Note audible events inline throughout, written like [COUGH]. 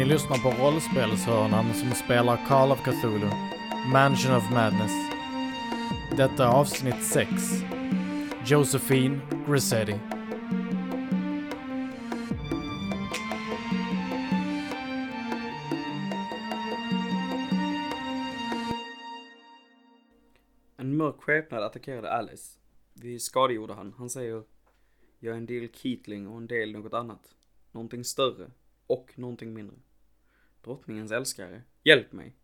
Ni lyssnar på rollspelshörnan som spelar Call of Cthulhu, Mansion of Madness. Detta är avsnitt 6. Josephine Grissetti. En mörk skepnad attackerade Alice. Vi skadegjorde han. Han säger Jag är en del Keatling och en del något annat. Någonting större. Och någonting mindre. Drottningens älskare. Hjälp mig.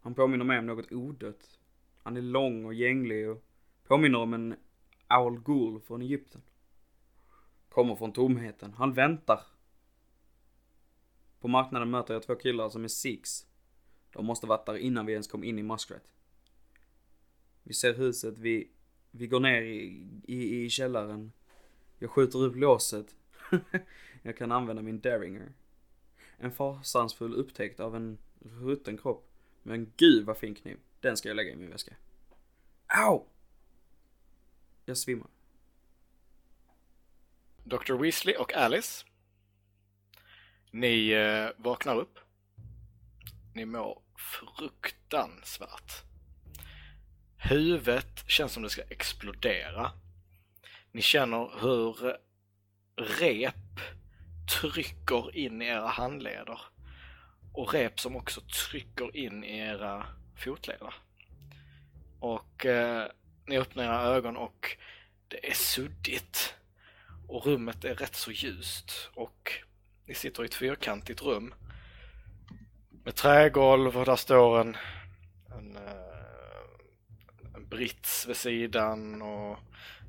Han påminner mig om något odött. Han är lång och gänglig och påminner om en Aul Ghul från Egypten. Kommer från tomheten. Han väntar. På marknaden möter jag två killar som är Sikhs. De måste varit där innan vi ens kom in i Muskrat. Vi ser huset, vi, vi går ner i, i, i källaren. Jag skjuter upp låset. [LAUGHS] jag kan använda min Derringer. En fasansfull upptäckt av en rutten kropp. Men gud vad fin kniv. Den ska jag lägga i min väska. Au! Jag svimmar. Dr. Weasley och Alice. Ni eh, vaknar upp. Ni mår fruktansvärt. Huvudet känns som det ska explodera. Ni känner hur eh, rep trycker in i era handleder. Och rep som också trycker in i era fotleder. Och eh, ni öppnar era ögon och det är suddigt. Och rummet är rätt så ljust. Och ni sitter i ett fyrkantigt rum. Med trägolv och där står en, en, eh, en brits vid sidan och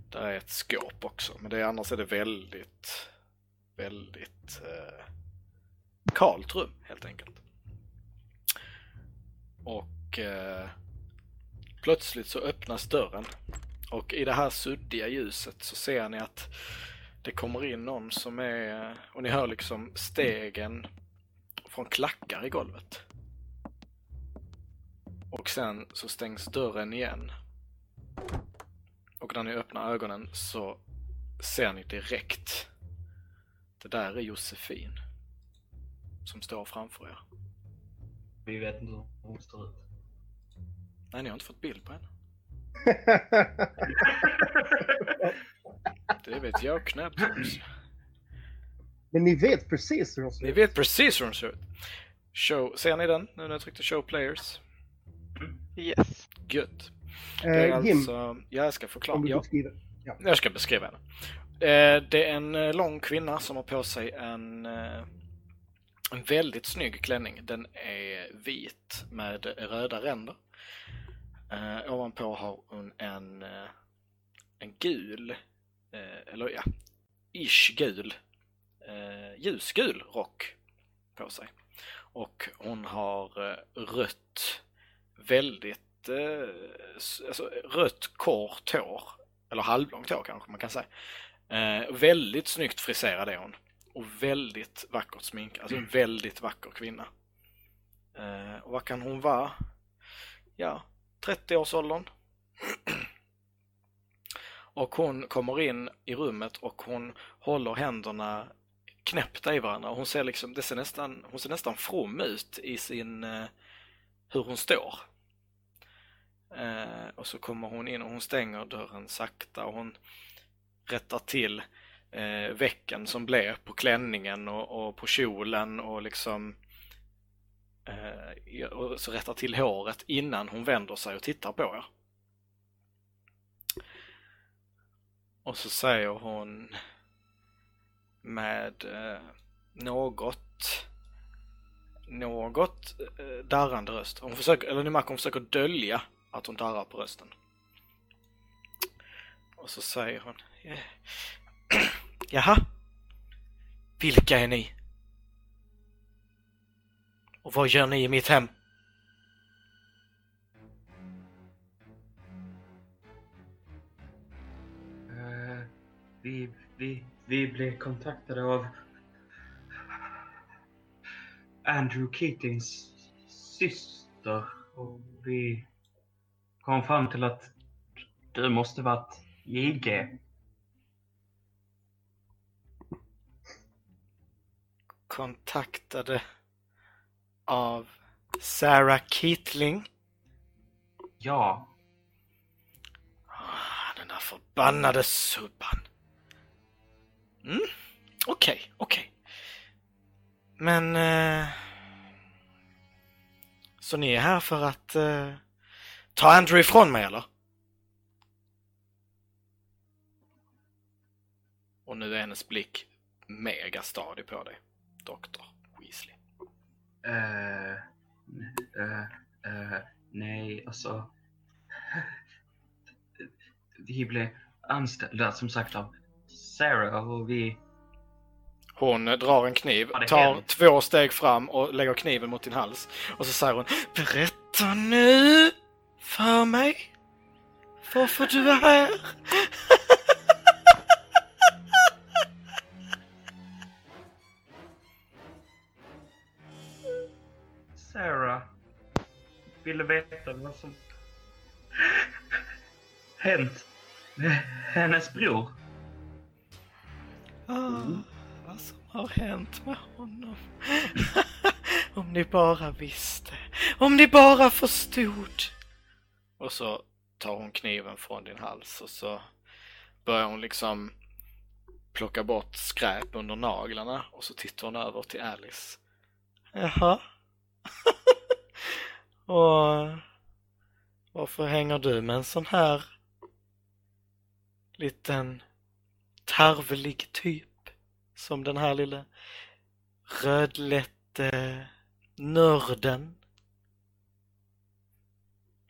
där är ett skåp också. Men det, annars är det väldigt, väldigt eh, kalt rum helt enkelt. Och eh, plötsligt så öppnas dörren och i det här suddiga ljuset så ser ni att det kommer in någon som är, och ni hör liksom stegen från klackar i golvet. Och sen så stängs dörren igen. Och när ni öppnar ögonen så ser ni direkt. Det där är Josefin. Som står framför er. Vi vet inte hur hon ser ut. Nej, ni har inte fått bild på henne. [LAUGHS] Det vet jag knappt. Men ni vet precis hur hon ser Ni ut. vet precis hur den ser ut. Show, ser ni den nu när jag tryckte show players? Yes. Gött. Det är Eh, Jim, alltså, jag ska förklara. Ja, beskriver. jag ska beskriva henne. Eh, det är en eh, lång kvinna som har på sig en, eh, en väldigt snygg klänning. Den är vit med röda ränder. Eh, ovanpå har hon en, en gul, eh, eller ja, ish gul, eh, ljusgul rock på sig. Och hon har eh, rött, väldigt, eh, alltså rött kort hår, eller halvlångt hår kanske man kan säga. Eh, väldigt snyggt friserad är hon. Och väldigt vackert smink, alltså en väldigt vacker kvinna. Eh, och vad kan hon vara? Ja, 30-årsåldern. Och hon kommer in i rummet och hon håller händerna knäppta i varandra. Hon ser liksom, det ser nästan, hon ser nästan from ut i sin, eh, hur hon står. Eh, och så kommer hon in och hon stänger dörren sakta och hon rättar till eh, vecken som blev på klänningen och, och på kjolen och liksom eh, och så rättar till håret innan hon vänder sig och tittar på er. Och så säger hon med eh, något något eh, darrande röst. Hon försöker, eller ni märker hon försöker dölja att hon darrar på rösten. Och så säger hon eh, [CLEARS THROAT] Jaha? Vilka är ni? Och vad gör ni i mitt hem? Uh, vi, vi, vi blev kontaktade av Andrew Keatings syster och vi kom fram till att du måste varit JG. Kontaktade av Sarah Kittling. Ja. Ah, Den där förbannade subban. Mm, okej, okej. Men... Eh, så ni är här för att eh, ta Andrew ifrån mig, eller? Och nu är hennes blick mega stadig på dig, Dr. Weasley. Eh, eh, eh, nej, alltså. Vi blev anställda som sagt av Sarah och vi... Hon drar en kniv, tar helt- två steg fram och lägger kniven mot din hals. Och så säger hon Berätta nu för mig varför du är här. Ville veta vad som hänt med hennes bror. Ah, vad som har hänt med honom. [LAUGHS] Om ni bara visste. Om ni bara förstod. Och så tar hon kniven från din hals och så börjar hon liksom plocka bort skräp under naglarna och så tittar hon över till Alice. Jaha. [LAUGHS] och varför hänger du med en sån här liten tarvlig typ som den här lilla rödlätte nörden.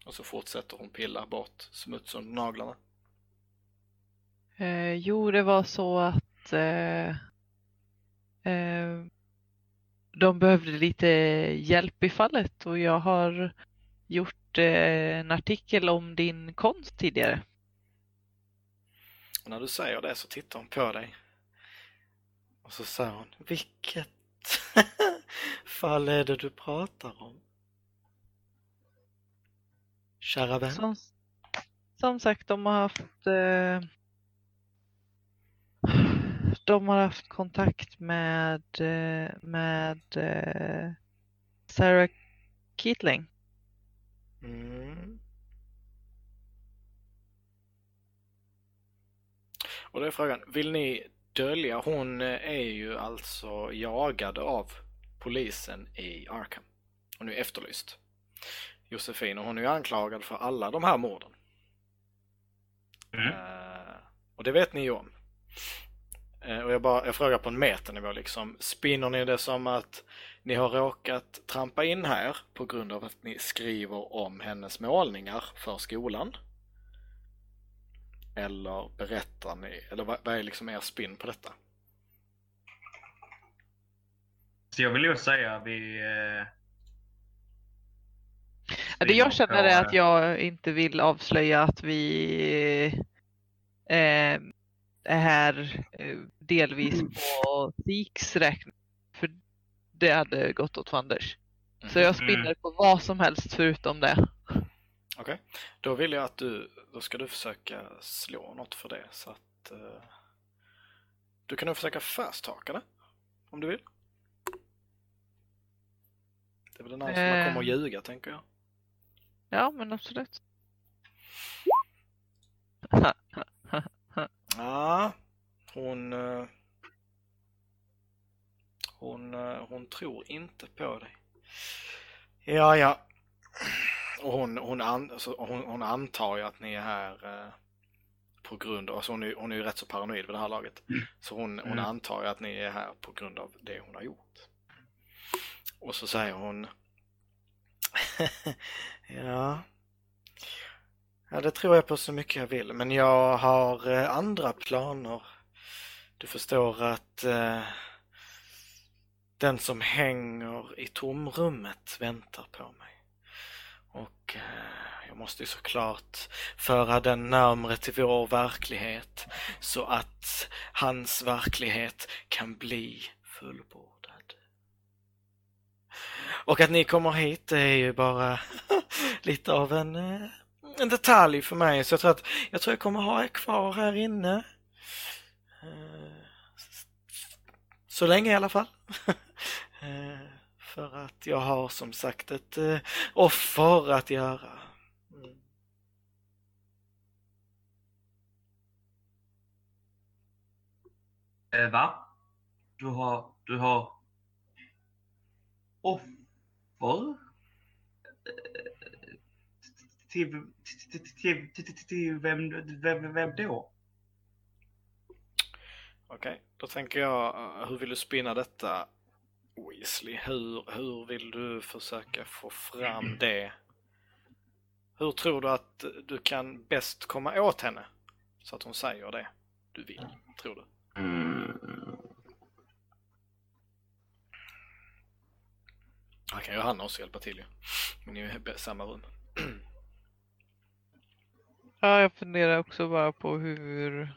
Och så fortsätter hon pilla bort smuts under naglarna. Eh, jo, det var så att eh, eh, de behövde lite hjälp i fallet och jag har gjort eh, en artikel om din konst tidigare. Och när du säger det så tittar hon på dig. Och så säger hon, vilket [LAUGHS] fall är det du pratar om? Kära vän. Som, som sagt, de har haft eh, de har haft kontakt med, eh, med eh, Sarah Keatling. Mm. Och då är frågan, vill ni dölja? Hon eh, är ju alltså jagad av polisen i Arkham. Hon är efterlyst. Josefin, och hon är ju anklagad för alla de här morden. Mm. Eh, och det vet ni ju om. Eh, och jag, bara, jag frågar på en metanivå liksom. Spinner ni det som att ni har råkat trampa in här på grund av att ni skriver om hennes målningar för skolan? Eller berättar ni, eller vad, vad är liksom er spin på detta? Så jag vill ju säga vi... Eh, Ja, Det jag känner är att jag inte vill avslöja att vi eh, är här eh, delvis på Siks räkning. För det hade gått åt fanders. Så jag spinner på vad som helst förutom det. Okej, då vill jag att du, då ska du försöka slå något för det så att eh, du kan nog försöka fast-haka det om du vill. Det är väl den här som man Eh. kommer att ljuga tänker jag. Ja, men absolut. [LAUGHS] Ja, hon, eh, hon, eh, hon tror inte på dig. Ja, ja. Och hon, hon, an, alltså, hon, hon antar ju att ni är här eh, på grund av, alltså hon, är, hon är ju rätt så paranoid vid det här laget. Så hon, hon Mm. antar ju att ni är här på grund av det hon har gjort. Och så säger hon [LAUGHS] Ja. Ja, det tror jag på så mycket jag vill, men jag har eh, andra planer. Du förstår att eh, den som hänger i tomrummet väntar på mig. Och eh, jag måste ju såklart föra den närmre till vår verklighet så att hans verklighet kan bli fullbordad. Och att ni kommer hit det är ju bara [LAUGHS] lite av en, eh, en detalj för mig så jag tror att jag tror jag kommer ha er kvar här inne. Eh, så länge i alla fall. [LAUGHS] Eh, för att jag har som sagt ett eh, offer att göra. Mm. Eh, va? Du har, du har offer? Till, till, till, till, till, till vem, vem, vem då? Okej, då tänker jag, eh, hur vill du spinna detta Weasley? Hur, hur vill du försöka få fram [CLEARS THROAT] det? Hur tror du att du kan bäst komma åt henne? Så att hon säger det du vill, tror du? Mm. Här kan Johanna också hjälpa till ju. Men ni är i samma rum. [CLEARS THROAT] Ja, jag funderar också bara på hur...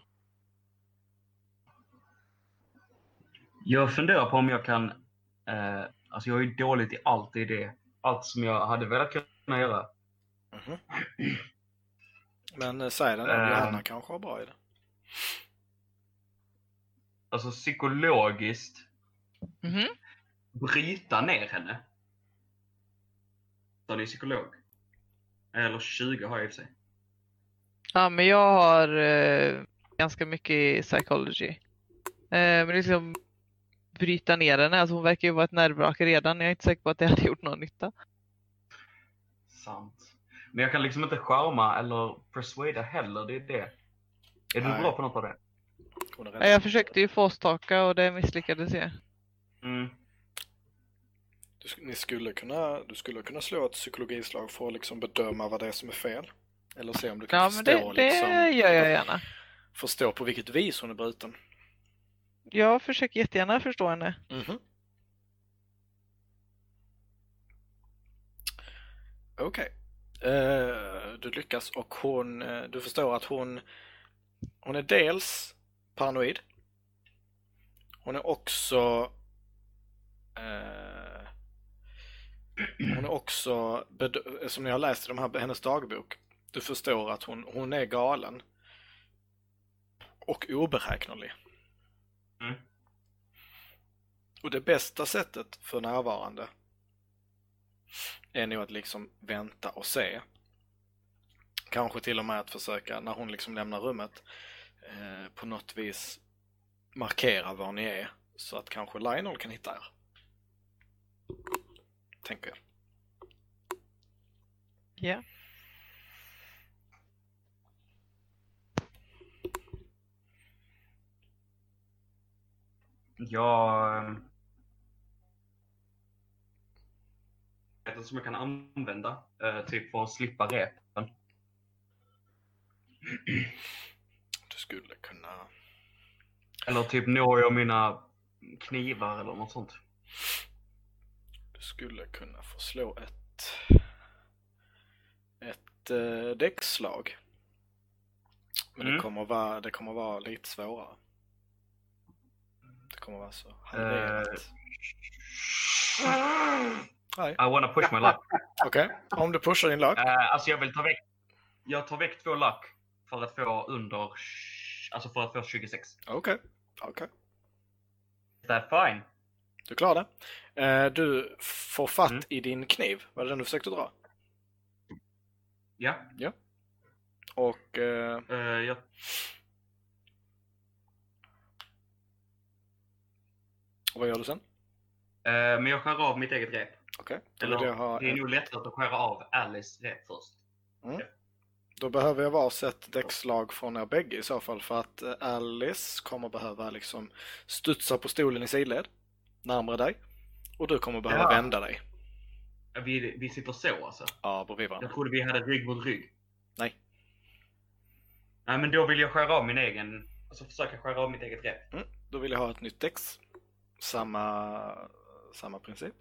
Jag funderar på om jag kan... Eh, alltså jag är ju dåligt i allt i det. Allt som jag hade velat kunna göra. Mhm. Men eh, säg den då, Eh. Johanna kanske har bra i det. Alltså psykologiskt Mhm. bryta ner henne. Så han är psykolog. Eller 20 har jag i och för sig. Ja, men jag har eh, ganska mycket i psychology. Eh, men liksom bryta ner henne, alltså hon verkar ju vara ett nervvrak redan. Jag är inte säker på att det hade gjort någon nytta. Sant. Men jag kan liksom inte charma eller persuada heller, det är det. Är du Nej. bra på något av det? Ja. Jag försökte ju fåstaka och det misslyckades jag. Mm. Du, ni skulle kunna, du skulle kunna slå ett psykologislag för att liksom bedöma vad det är som är fel. Eller se om du kan Ja, förstå, det, det liksom, gör jag gärna. förstå på vilket vis hon är bruten. Jag försöker jättegärna förstå henne. Mhm. Okej. Eh, du lyckas och hon, eh, du förstår att hon, hon är dels paranoid. Hon är också eh, hon är också, som ni har läst i de här, hennes dagbok, du förstår att hon, hon är galen. Och oberäknelig. Mm. Och det bästa sättet för närvarande är nog att liksom vänta och se. Kanske till och med att försöka, när hon liksom lämnar rummet, eh, på något vis markera var ni är så att kanske Lionel kan hitta er. Tänker jag. Ja. Jag... eh, inte som jag kan använda, eh, typ för att slippa repen. Du skulle kunna... Eller typ når jag mina knivar eller något sånt. Du skulle kunna få slå ett... Ett eh, däckslag. Men det, Mm. kommer vara, det kommer vara lite svårare. Kommer vara så halverat. Nej, I wanna push my luck. [LAUGHS] okej. Om du pushar din lag. Eh, alltså jag vill ta väck... Jag tar väck två luck för att få under... Alltså för att få 26. Okej, okej. Is that fine? Du klarar det. Eh, Du får fatt Mm. i din kniv. Var det den du försökte dra? Ja. Och eh, eh, jag... vad gör du sen? eh, men jag skär av mitt eget rep. Okej. Då, Eller, vill jag ha det är nog lättare att skära av Alice rep först. då behöver jag varsitt däckslag från er bägge i så fall för att eh, Alice kommer behöva liksom studsa på stolen i sidled närmare dig. Och du kommer behöva Ja. vända dig. Vi, vi sitter så alltså. Ja, bredvid varandra. Jag trodde vi hade rygg mot rygg. Nej. Nej men då vill jag skära av min egen... Alltså försöka skära av mitt eget rep. Mm. Då vill jag ha ett nytt däcks. Samma, samma princip.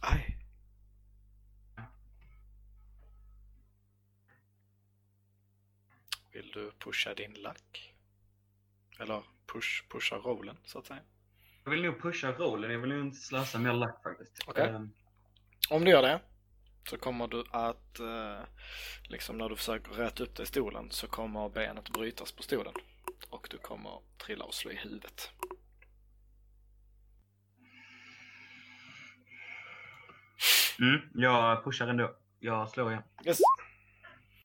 Aj. Vill du pusha din lack? Eller push, pusha rollen så att säga. Jag vill nog pusha rollen, jag vill nog inte slösa mer luck faktiskt. Okej. Ehm, Om du gör det så kommer du att, eh, liksom när du försöker räta upp dig i stolen så kommer benet brytas på stolen. Och du kommer trilla och slå i huvudet. Mm, jag pushar ändå. Jag slår igen. Yes.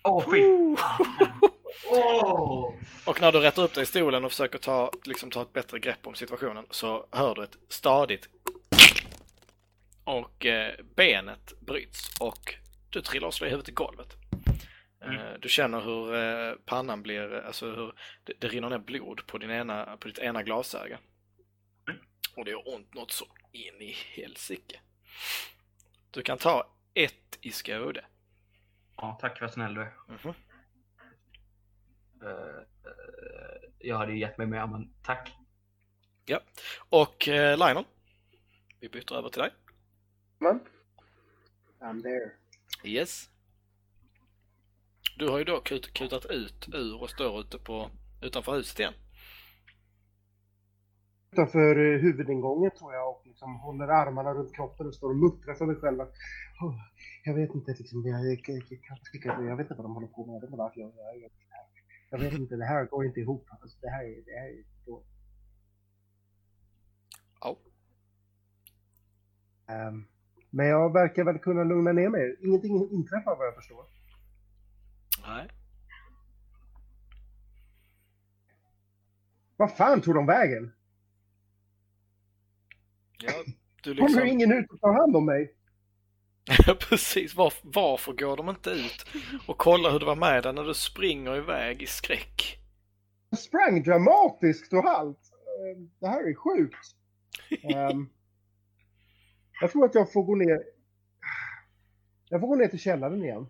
Åh, fy Åh! Och när du rätter upp dig i stolen och försöker ta, liksom, ta ett bättre grepp om situationen så hör du ett stadigt och eh, benet bryts och du trillar och slår i huvudet i golvet. Eh, du känner hur eh, pannan blir, alltså hur det, det rinner ner blod på, din ena, på ditt ena glasöga. Och det gör ont något så in i helsike. Du kan ta ett i skåde. Ja, tack vad snäll du är. Mhm. Eh, eh, jag hade ju gett mig mer, men tack. Ja. Och eh, Lionel, vi byter över till dig. Men, I'm there. Yes. Du har ju då kut, kutat ut ur och står ute på, utanför huset igen. Utanför eh, huvudingången tror jag och liksom håller armarna runt kroppen och står och muttrar för mig själv. att, "Åh, Jag vet inte, liksom, jag, jag, jag, jag, jag, jag vet inte vad de håller på med. Jag vet inte varför jag jag, jag, jag vet inte, det här går inte ihop. Alltså, det här, är- det här är dåligt. Ja. Ehm, men jag verkar väl kunna lugna ner mig. Ingenting inträffar vad jag förstår. Nej. Vad fan tog de vägen? Ja, du Kommer liksom... ingen ut och tar hand om mig? Ja, [LAUGHS] precis. Var, varför går de inte ut och kollar hur det var med dig när du springer iväg i skräck? Jag sprang dramatiskt och halt. Ehm, Det här är sjukt. [LAUGHS] Ehm, jag tror att jag får gå ner. Jag får gå ner till källaren igen.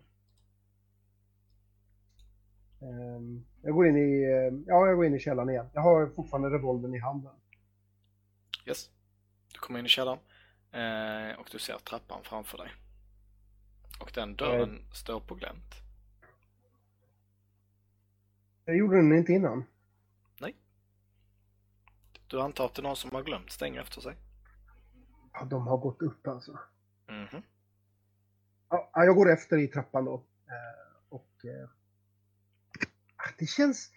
Ehm, jag går in i, eh, ja, jag går in i källaren igen. Jag har fortfarande revolvern i handen. Yes. Du kommer in i källaren eh, och du ser trappan framför dig. Och den dörren står på glänt. Jag gjorde den inte innan. Du antar att det är någon som har glömt stänga efter sig? Ja, de har gått upp alltså. Mhm. Ja, ja, jag går efter i trappan då. Eh, och eh, det känns,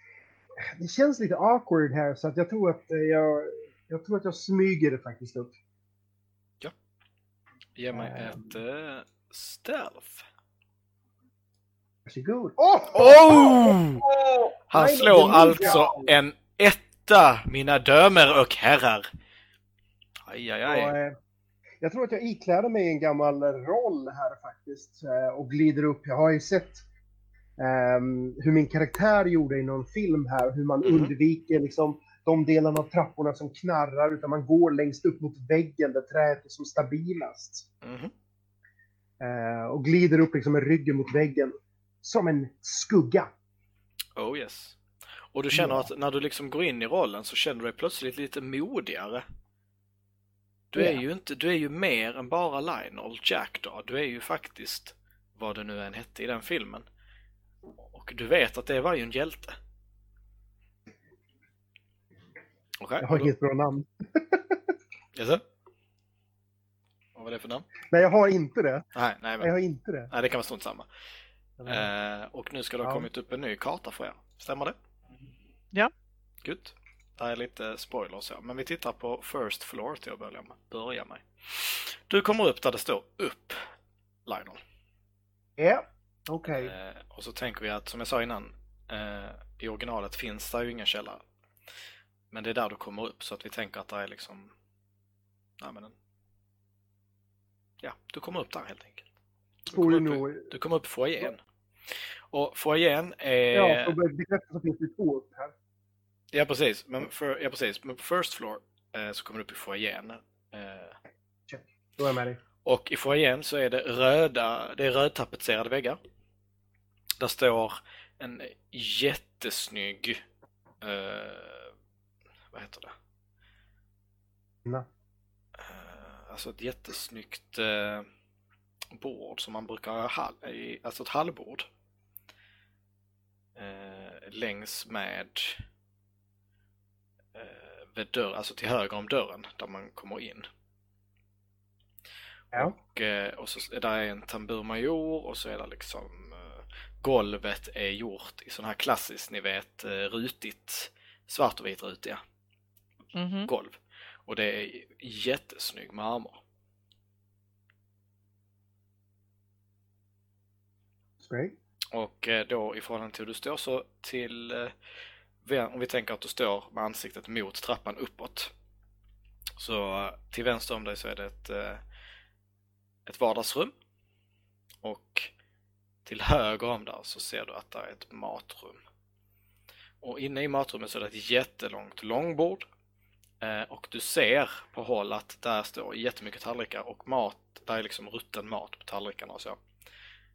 det känns lite awkward här så att jag tror att eh, jag, jag tror att jag smyger det faktiskt upp. Ge mig ett uh, stealth. Varsågod. Åh! Oh! Han Nej, slår alltså en etta, mina damer och herrar. Aj, aj, Och, aj. eh, jag tror att jag ikläder mig en gammal roll här faktiskt eh, och glider upp. Jag har ju sett ehm, hur min karaktär gjorde i någon film här, hur man Mhm. undviker liksom de delarna av trapporna som knarrar utan man går längst upp mot väggen där träet är som stabilast. Mhm. Eh, och glider upp liksom med ryggen mot väggen. Som en skugga. Oh yes. Och du känner Ja. att när du liksom går in i rollen så känner du dig plötsligt lite modigare. Du är Ja. ju inte, du är ju mer än bara Lionel Jackdaw. Du är ju faktiskt vad det nu än hette i den filmen. Och du vet att det var ju en hjälte. Okej. Jag har inget bra namn. Jaså? Vad var det för namn? Nej, jag har inte det. Nej, nej, Jag men, har inte det. nej det kan vara strunt samma. Eh, och nu ska det ha Ja. kommit upp en ny karta för er. Stämmer det? Ja. Good. Det är lite spoilers ja, men vi tittar på First Floor till att börja med. Börja med. Du kommer upp där det står upp, Lionel. Ja, okej. Eh, och så tänker vi att, som jag sa innan, eh, i originalet finns det ju ingen källare. Men det är där du kommer upp, så att vi tänker att det är liksom... Nej, men en... Ja, du kommer upp där helt enkelt. Du kommer upp, i- du kommer upp foajén. Och foajén är... Ja, för att bekräfta så finns det två upp här. Ja precis, men, för, ja, precis. men på first floor eh, så kommer du upp i foajén. Eh, Då är jag med dig. och i foajén så är det röda, det är rödtapetserade väggar. Där står en jättesnygg, eh, vad heter det? Nej. Eh, alltså ett jättesnyggt eh, bord som man brukar ha, hall, alltså ett hallbord. Eh, längs med vid dörr, alltså till höger om dörren där man kommer in. Ja. Och, eh, och så är där en tambur major och så är det liksom eh, golvet är gjort i sån här klassiskt, ni vet, eh, rutigt svart och vit rutiga Mhm. golv. Och det är jättesnygg marmor. Och eh, då i förhållande till hur du står så till, eh, om vi tänker att du står med ansiktet mot trappan uppåt. Så eh, till vänster om dig så är det ett, eh, ett vardagsrum. Och till höger om där så ser du att det är ett matrum. Och inne i matrummet så är det ett jättelångt långbord. Eh, och du ser på håll att där står jättemycket tallrikar och mat, där är liksom rutten mat på tallrikarna och så.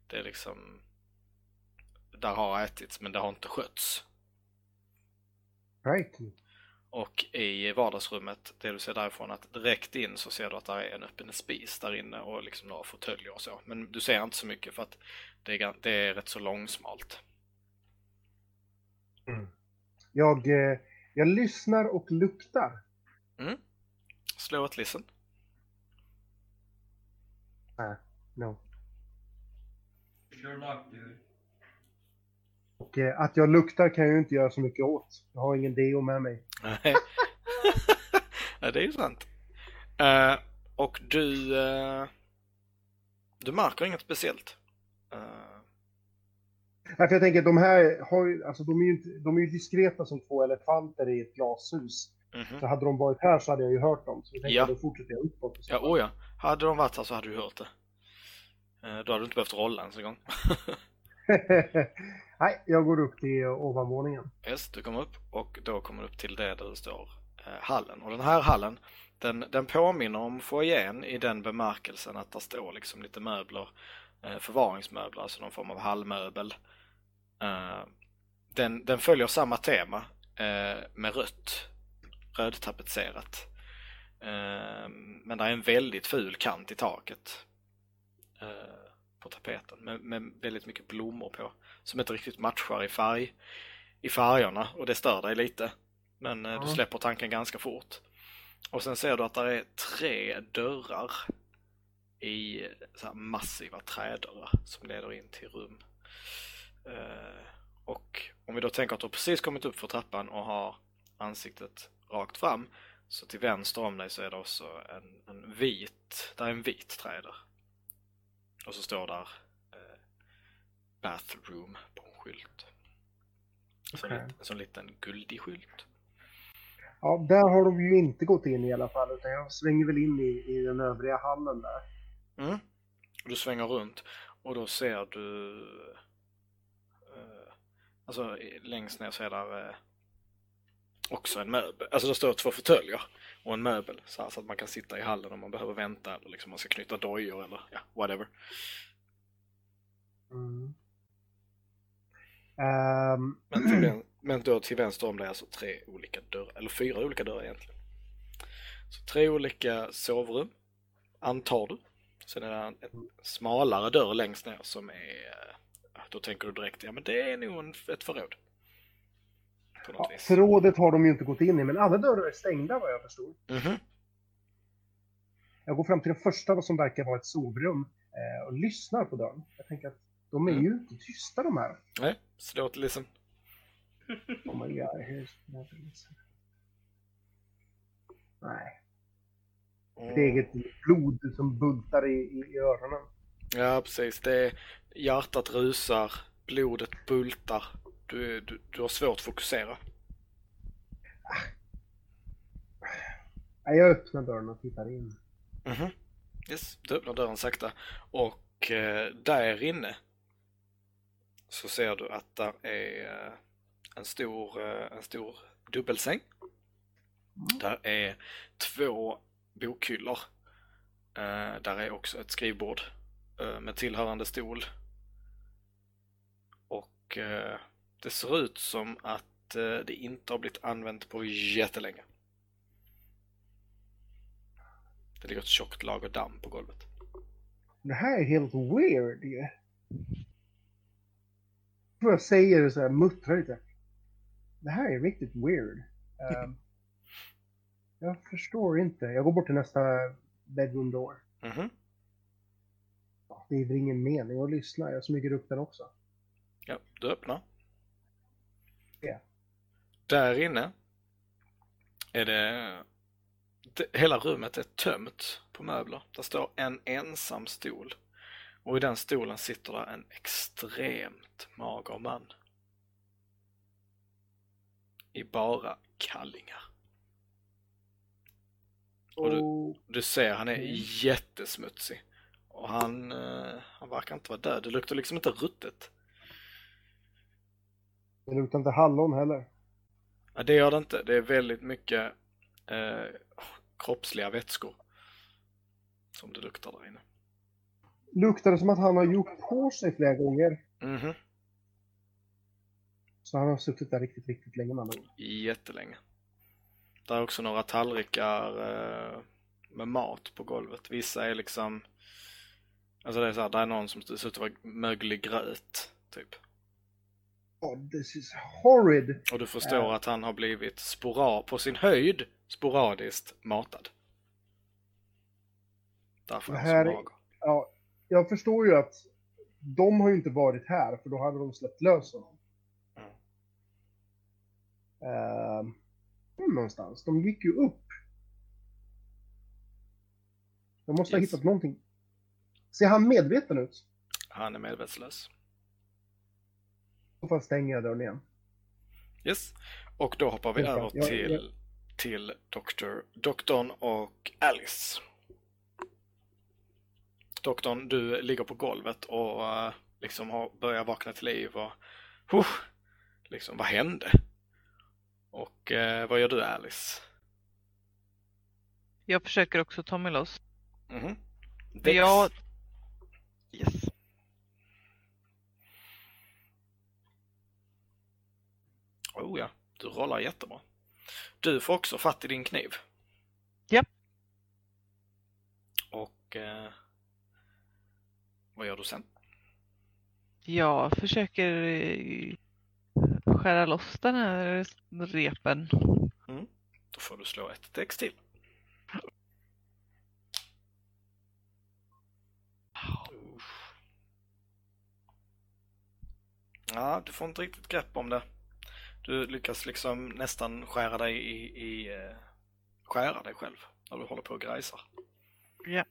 Det är liksom där har ätits men det har inte skötts. Right. Och i vardagsrummet, det du ser därifrån, att direkt in så ser du att det är en öppen spis där inne och liksom några fåtöljer och så. Men du ser inte så mycket för att det är, det är rätt så långsmalt. Jag, eh, jag lyssnar och luktar. Slå ett listen. No. Your luck dude. Och eh, att jag luktar kan jag ju inte göra så mycket åt. Jag har ingen deo med mig. Nej, [LAUGHS] Nej, det är ju sant. Eh, och du, eh, du märker inget speciellt. Eh, Nej, för jag tänker de här har ju, alltså de är ju, inte, de är ju diskreta som två elefanter i ett glashus. mhm. Så hade de varit här så hade jag ju hört dem. Så jag tänkte Ja. då fortsätter jag uppåt. Ja, oh ja. Hade de varit här så hade du hört det. Då hade du inte behövt rolla ens en gång. [LAUGHS] [LAUGHS] Nej, jag går upp till ovanvåningen. yes, du kommer upp och då kommer du upp till det där det står eh, hallen. Och den här hallen, den, den påminner om foajén i den bemärkelsen att det står liksom lite möbler, eh, förvaringsmöbler, alltså någon form av hallmöbel. Eh, den, den följer samma tema eh, med rött, rödtapetserat. Eh, men det är en väldigt ful kant i taket eh, på tapeten med, med väldigt mycket blommor på som inte riktigt matchar i färg i färgerna och det stör dig lite. Men eh, du släpper tanken ganska fort. Och sen ser du att det är tre dörrar i här massiva trädörrar som leder in till rum. Eh, och om vi då tänker att du precis kommit upp för trappan och har ansiktet rakt fram så till vänster om dig så är det också en, en vit, där är en vit trädörr. Och så står där eh, bathroom på en skylt. Lit, en sån liten guldig skylt. Ja, där har de ju inte gått in i alla fall. Utan jag svänger väl in i, i den övriga hallen där. Mm. Du svänger runt och då ser du eh, alltså längst ner så är där eh, också en möbel. Alltså det står två fåtöljer och en möbel så, här, så att man kan sitta i hallen om man behöver vänta eller liksom man ska knyta dojor eller ja, whatever. Mm. Ehm, Men, till, vän- men då till vänster om det är alltså tre olika dörrar, eller fyra olika dörrar egentligen. Så tre olika sovrum, antar du. Sen är det en en smalare dörr längst ner som är, eh, då tänker du direkt, ja men det är nog en, ett förråd. På något ja, vis. förrådet har de ju inte gått in i, men alla dörrar är stängda vad jag förstod. Mhm. Jag går fram till det första som verkar vara ett sovrum eh, och lyssnar på dörren. Jag tänker att de är ju inte tysta de här. Nej, slå till liksom. [LAUGHS] Oh my god, here's never listen. Nej, ett eget blod som bultar i, i, i öronen. Ja, precis. Det är, hjärtat rusar, blodet bultar. Du, du, du har svårt att fokusera. Nej, jag öppnar dörren och tittar in. Mhm. Yes, du öppnar dörren sakta och eh, där inne så ser du att där är eh, en stor, eh, en stor dubbelsäng. Där är två bokhyllor. Där är också ett skrivbord med tillhörande stol. Och det ser ut som att eh, det inte har blivit använt på jättelänge. Det ligger ett tjockt lager damm på golvet. Det här är helt weird ju. Jag säger det så här, muttrar lite. Det här är riktigt weird. Ehm, jag förstår inte. Jag går bort till nästa bedroom door. Mhm. Ja, Det är väl ingen mening att lyssna. Jag smyger upp den också. Ja, du öppnar. Där inne är det. Hela rummet är tömt på möbler. Där står en ensam stol. Och i den stolen sitter där en extremt mager man. I bara kallingar. Och du, du ser, han är jättesmutsig. Och han, eh, han verkar inte vara död. Det luktar liksom inte ruttet. det luktar inte hallon heller. Ja, det gör det inte. Det är väldigt mycket eh, kroppsliga vätskor. Som det luktar där inne. Luktar det som att han har gjort på sig flera gånger. Mhm, Så han har suttit där riktigt, riktigt länge med ord. jättelänge. Där är också några tallrikar eh, med mat på golvet. Vissa är liksom, alltså det är så här, där är någon som ser ut att vara möglig gröt, typ. Oh, this is horrid! Och du förstår att han har blivit spora på sin höjd sporadiskt matad. Därför är han så mager. Ja, jag förstår ju att de har ju inte varit här, för då hade de släppt lös honom. Mm. Ehm, någonstans. De gick ju upp. De måste ha Yes. hittat någonting. Ser han medveten ut? Han är medvetslös. Då får jag stänga dörren igen. Yes. Och då hoppar vi över jag- till, jag- till doktor, doktorn och Alice. Doktorn, du ligger på golvet och eh, liksom har börjat vakna till liv och huh, liksom vad hände? Och eh, vad gör du Alice? Jag försöker också ta mig loss. Mhm. Men jag... Yes. Oh ja, du rollar jättebra. Du får också fatt i din kniv. Japp. Och eh, vad gör du sen? Jag försöker eh, skära loss den här repen. Då får du slå ett text till. Ja, du får inte riktigt grepp om det. Du lyckas liksom nästan skära dig i, i eh, skära dig själv när du håller på och grejsar. Ja.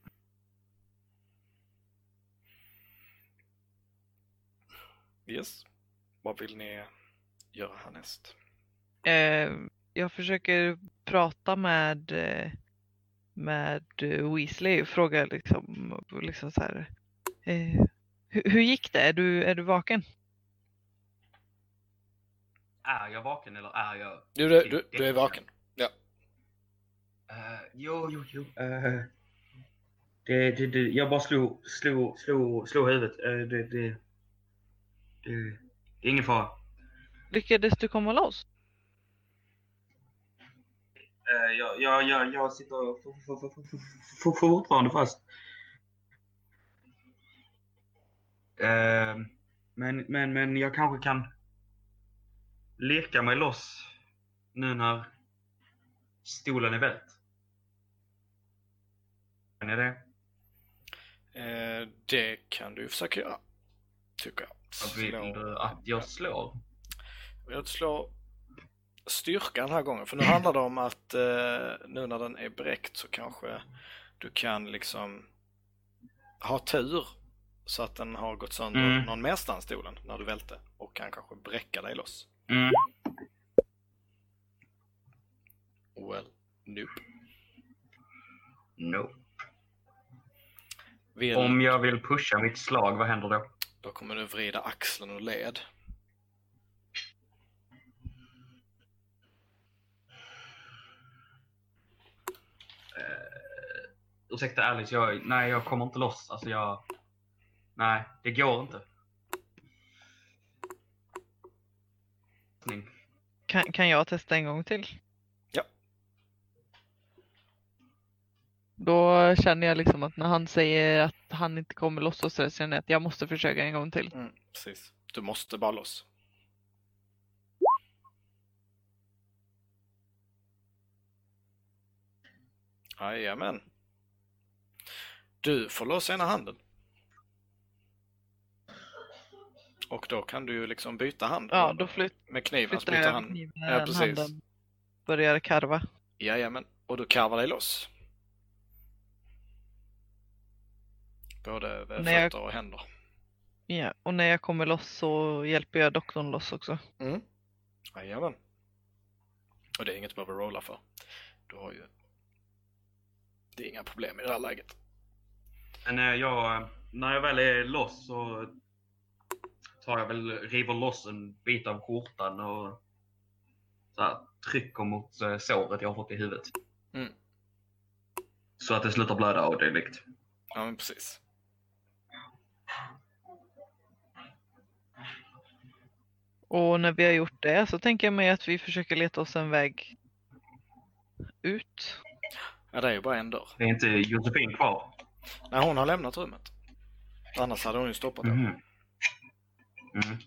Yes. Vad vill ni göra härnäst? Eh, jag försöker prata med, eh, med Weasley och fråga liksom, liksom så här. Eh, hur, hur gick det? Är du, är du vaken? Är jag vaken eller är jag... Du, du, du, du är vaken. Uh, jo, jo, jo. Uh, det, det, det, jag bara slog, slog, slog, slog huvudet. Uh, det, det, det, det är ingen fara. Lyckades du komma loss? Uh, jag, jag, jag, jag sitter fortfarande fast. Uh, men, men, men jag kanske kan leka mig loss nu när stolen är vält. Kan jag det? Eh, det kan du försöka göra. Tycker jag. Vad vill du att jag slår? Jag slår styrka den här gången. För nu handlar det om att eh, nu när den är bräckt så kanske du kan liksom ha tur så att den har gått sönder Mm. någon merstans stolen när du välte och kan kanske bräcka dig loss. Mm. Well, nope. No. Vill, Om jag vill pusha mitt slag, vad händer då? Då kommer du vrida axeln ur led. Ursäkta Alice, jag, nej jag kommer inte loss. Alltså jag... Nej, det går inte. Kan, kan jag testa en gång till? Ja. Då känner jag liksom att när han säger att han inte kommer loss och så känner jag att jag måste försöka en gång till. Mm, precis. Du måste bara loss. Jajamän. Du får loss ena handen. Och då kan du ju liksom byta hand. Ja, då flytt, Med kniven flyttar byter jag hand. kniven Ja, precis. handen. Börjar karva. Jajamän, och du karvar dig loss. Både När jag- fötter och händer. Ja, och när jag kommer loss så hjälper jag doktorn loss också. Mm. Jajamän. Och det är inget du behöver rolla för. Du har ju... Det är inga problem i det här läget. Men eh, jag, när jag väl är loss så tar jag väl, river loss en bit av skjortan och så här, trycker mot eh, såret jag har fått i huvudet. Mm. Så att det slutar blöda och dylikt. Ja, men precis. Och när vi har gjort det så tänker jag mig att vi försöker leta oss en väg ut. Ja, det är ju bara en dörr. Det är inte Josefin kvar. Nej, hon har lämnat rummet. Annars hade hon ju stoppat den. Mm.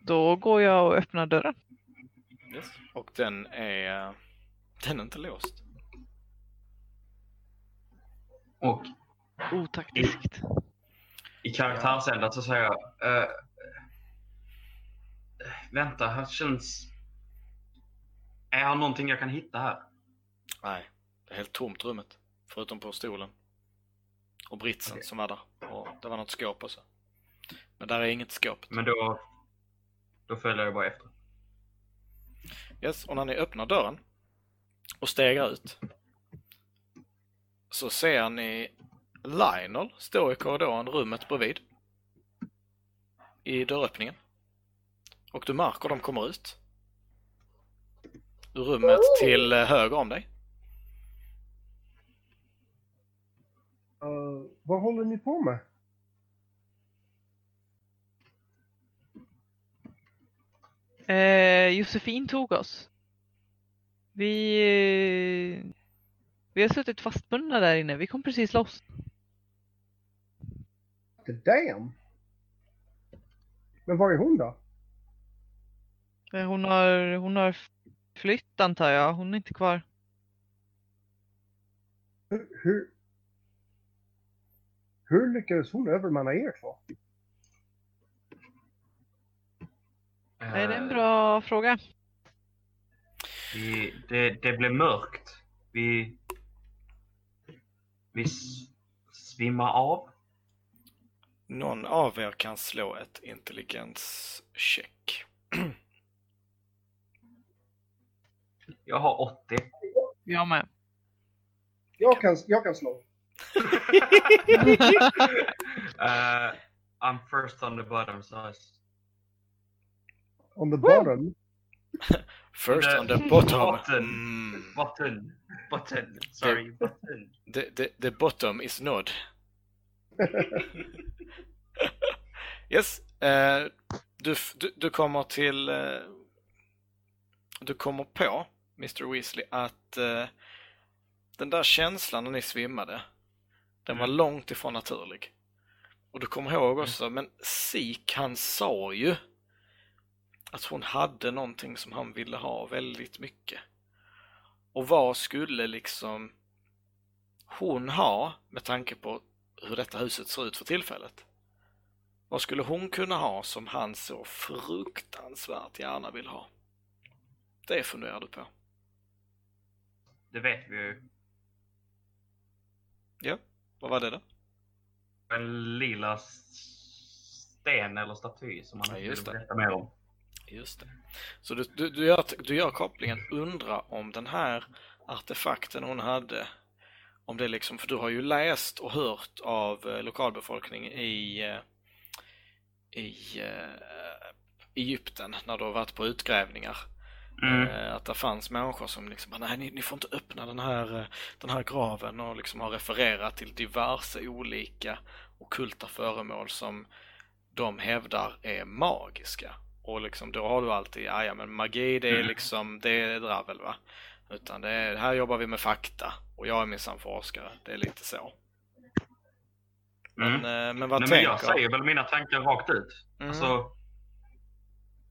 Då går jag och öppnar dörren. Yes. Och den är... Den är inte låst. Och Otaktiskt. i karaktärsändan så säger jag eh, Vänta, här känns... Är här någonting jag kan hitta här? Nej, det är helt tomt rummet. Förutom på stolen. Och britsen Okej. som var där. Och det var något skåp också. Men där är inget skåp. Men då... Då följer jag bara efter. Yes, och när ni öppnar dörren och stegar ut så ser ni Lionel stå i korridoren, rummet bredvid. I dörröppningen. Och du märker de kommer ut. Ur rummet till eh, höger om dig. Uh, vad håller ni på med? Eh, Josefin tog oss. Vi, eh, vi har suttit fastbundna där inne. Vi kom precis loss. The damn! Men var är hon då? Eh, Hon har, hon har flytt antar jag. Hon är inte kvar. Hur, hur, hur lyckades hon övermanna er två? Är det en bra fråga? Vi, det, det blev mörkt. Vi... Vi svimmar av. Någon av er kan slå ett intelligenscheck. Jag har 80. Jag med. Jag kan, jag kan slå. Uh, I'm first on the bottom, so it's... On the bottom. [LAUGHS] First The on the bottom. button. Mm. Button. Button. Sorry, button. The, the, the bottom is nod. [LAUGHS] yes, eh, du, du, du kommer till... eh, du kommer på, Mr Weasley, att eh, den där känslan när ni svimmade, den var långt ifrån naturlig. Och du kommer ihåg också, men Sik han sa ju att hon hade någonting som han ville ha väldigt mycket. Och vad skulle liksom hon ha med tanke på hur detta huset ser ut för tillfället? Vad skulle hon kunna ha som han så fruktansvärt gärna vill ha? Det funderar du på. Det vet vi ju. Ja, vad var det då? En lila sten eller staty som man Ja, just vill berätta mer om. Just det. Så du, du, du, gör, du gör kopplingen, undra om den här artefakten hon hade, om det liksom, för du har ju läst och hört av eh, lokalbefolkning i, eh, i eh, Egypten när du har varit på utgrävningar. Mm. Eh, Att det fanns människor som liksom nej ni, ni får inte öppna den här, eh, den här graven och liksom har refererat till diverse olika okulta föremål som de hävdar är magiska. Och liksom då har du alltid, ja, men magi det är Mm. liksom, det är dravel va. Utan det är, här jobbar vi med fakta och jag är minsann forskare, det är lite så. Men, Mm. eh, men vad Nej, tänker... jag säger väl mina tankar rakt ut. Mm. Alltså,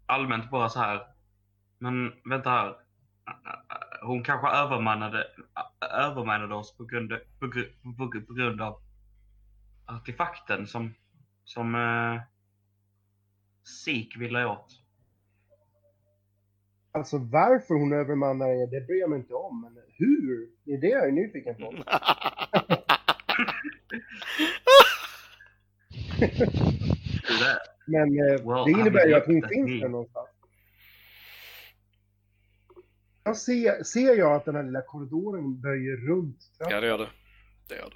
allmänt bara så här. Men vänta här. Hon kanske övermannade, övermannade oss på grund, på, på, på grund av artefakten som, som uh, Sik ville åt. Alltså varför hon övermannar er, det bryr jag mig inte om. Men hur? Det är det jag är nyfiken på. [LAUGHS] Men eh, Well, det innebär ju att hon finns där någonstans. Jag ser, ser jag att den här lilla korridoren böjer runt trappan, ja, det gör det. Det gör det.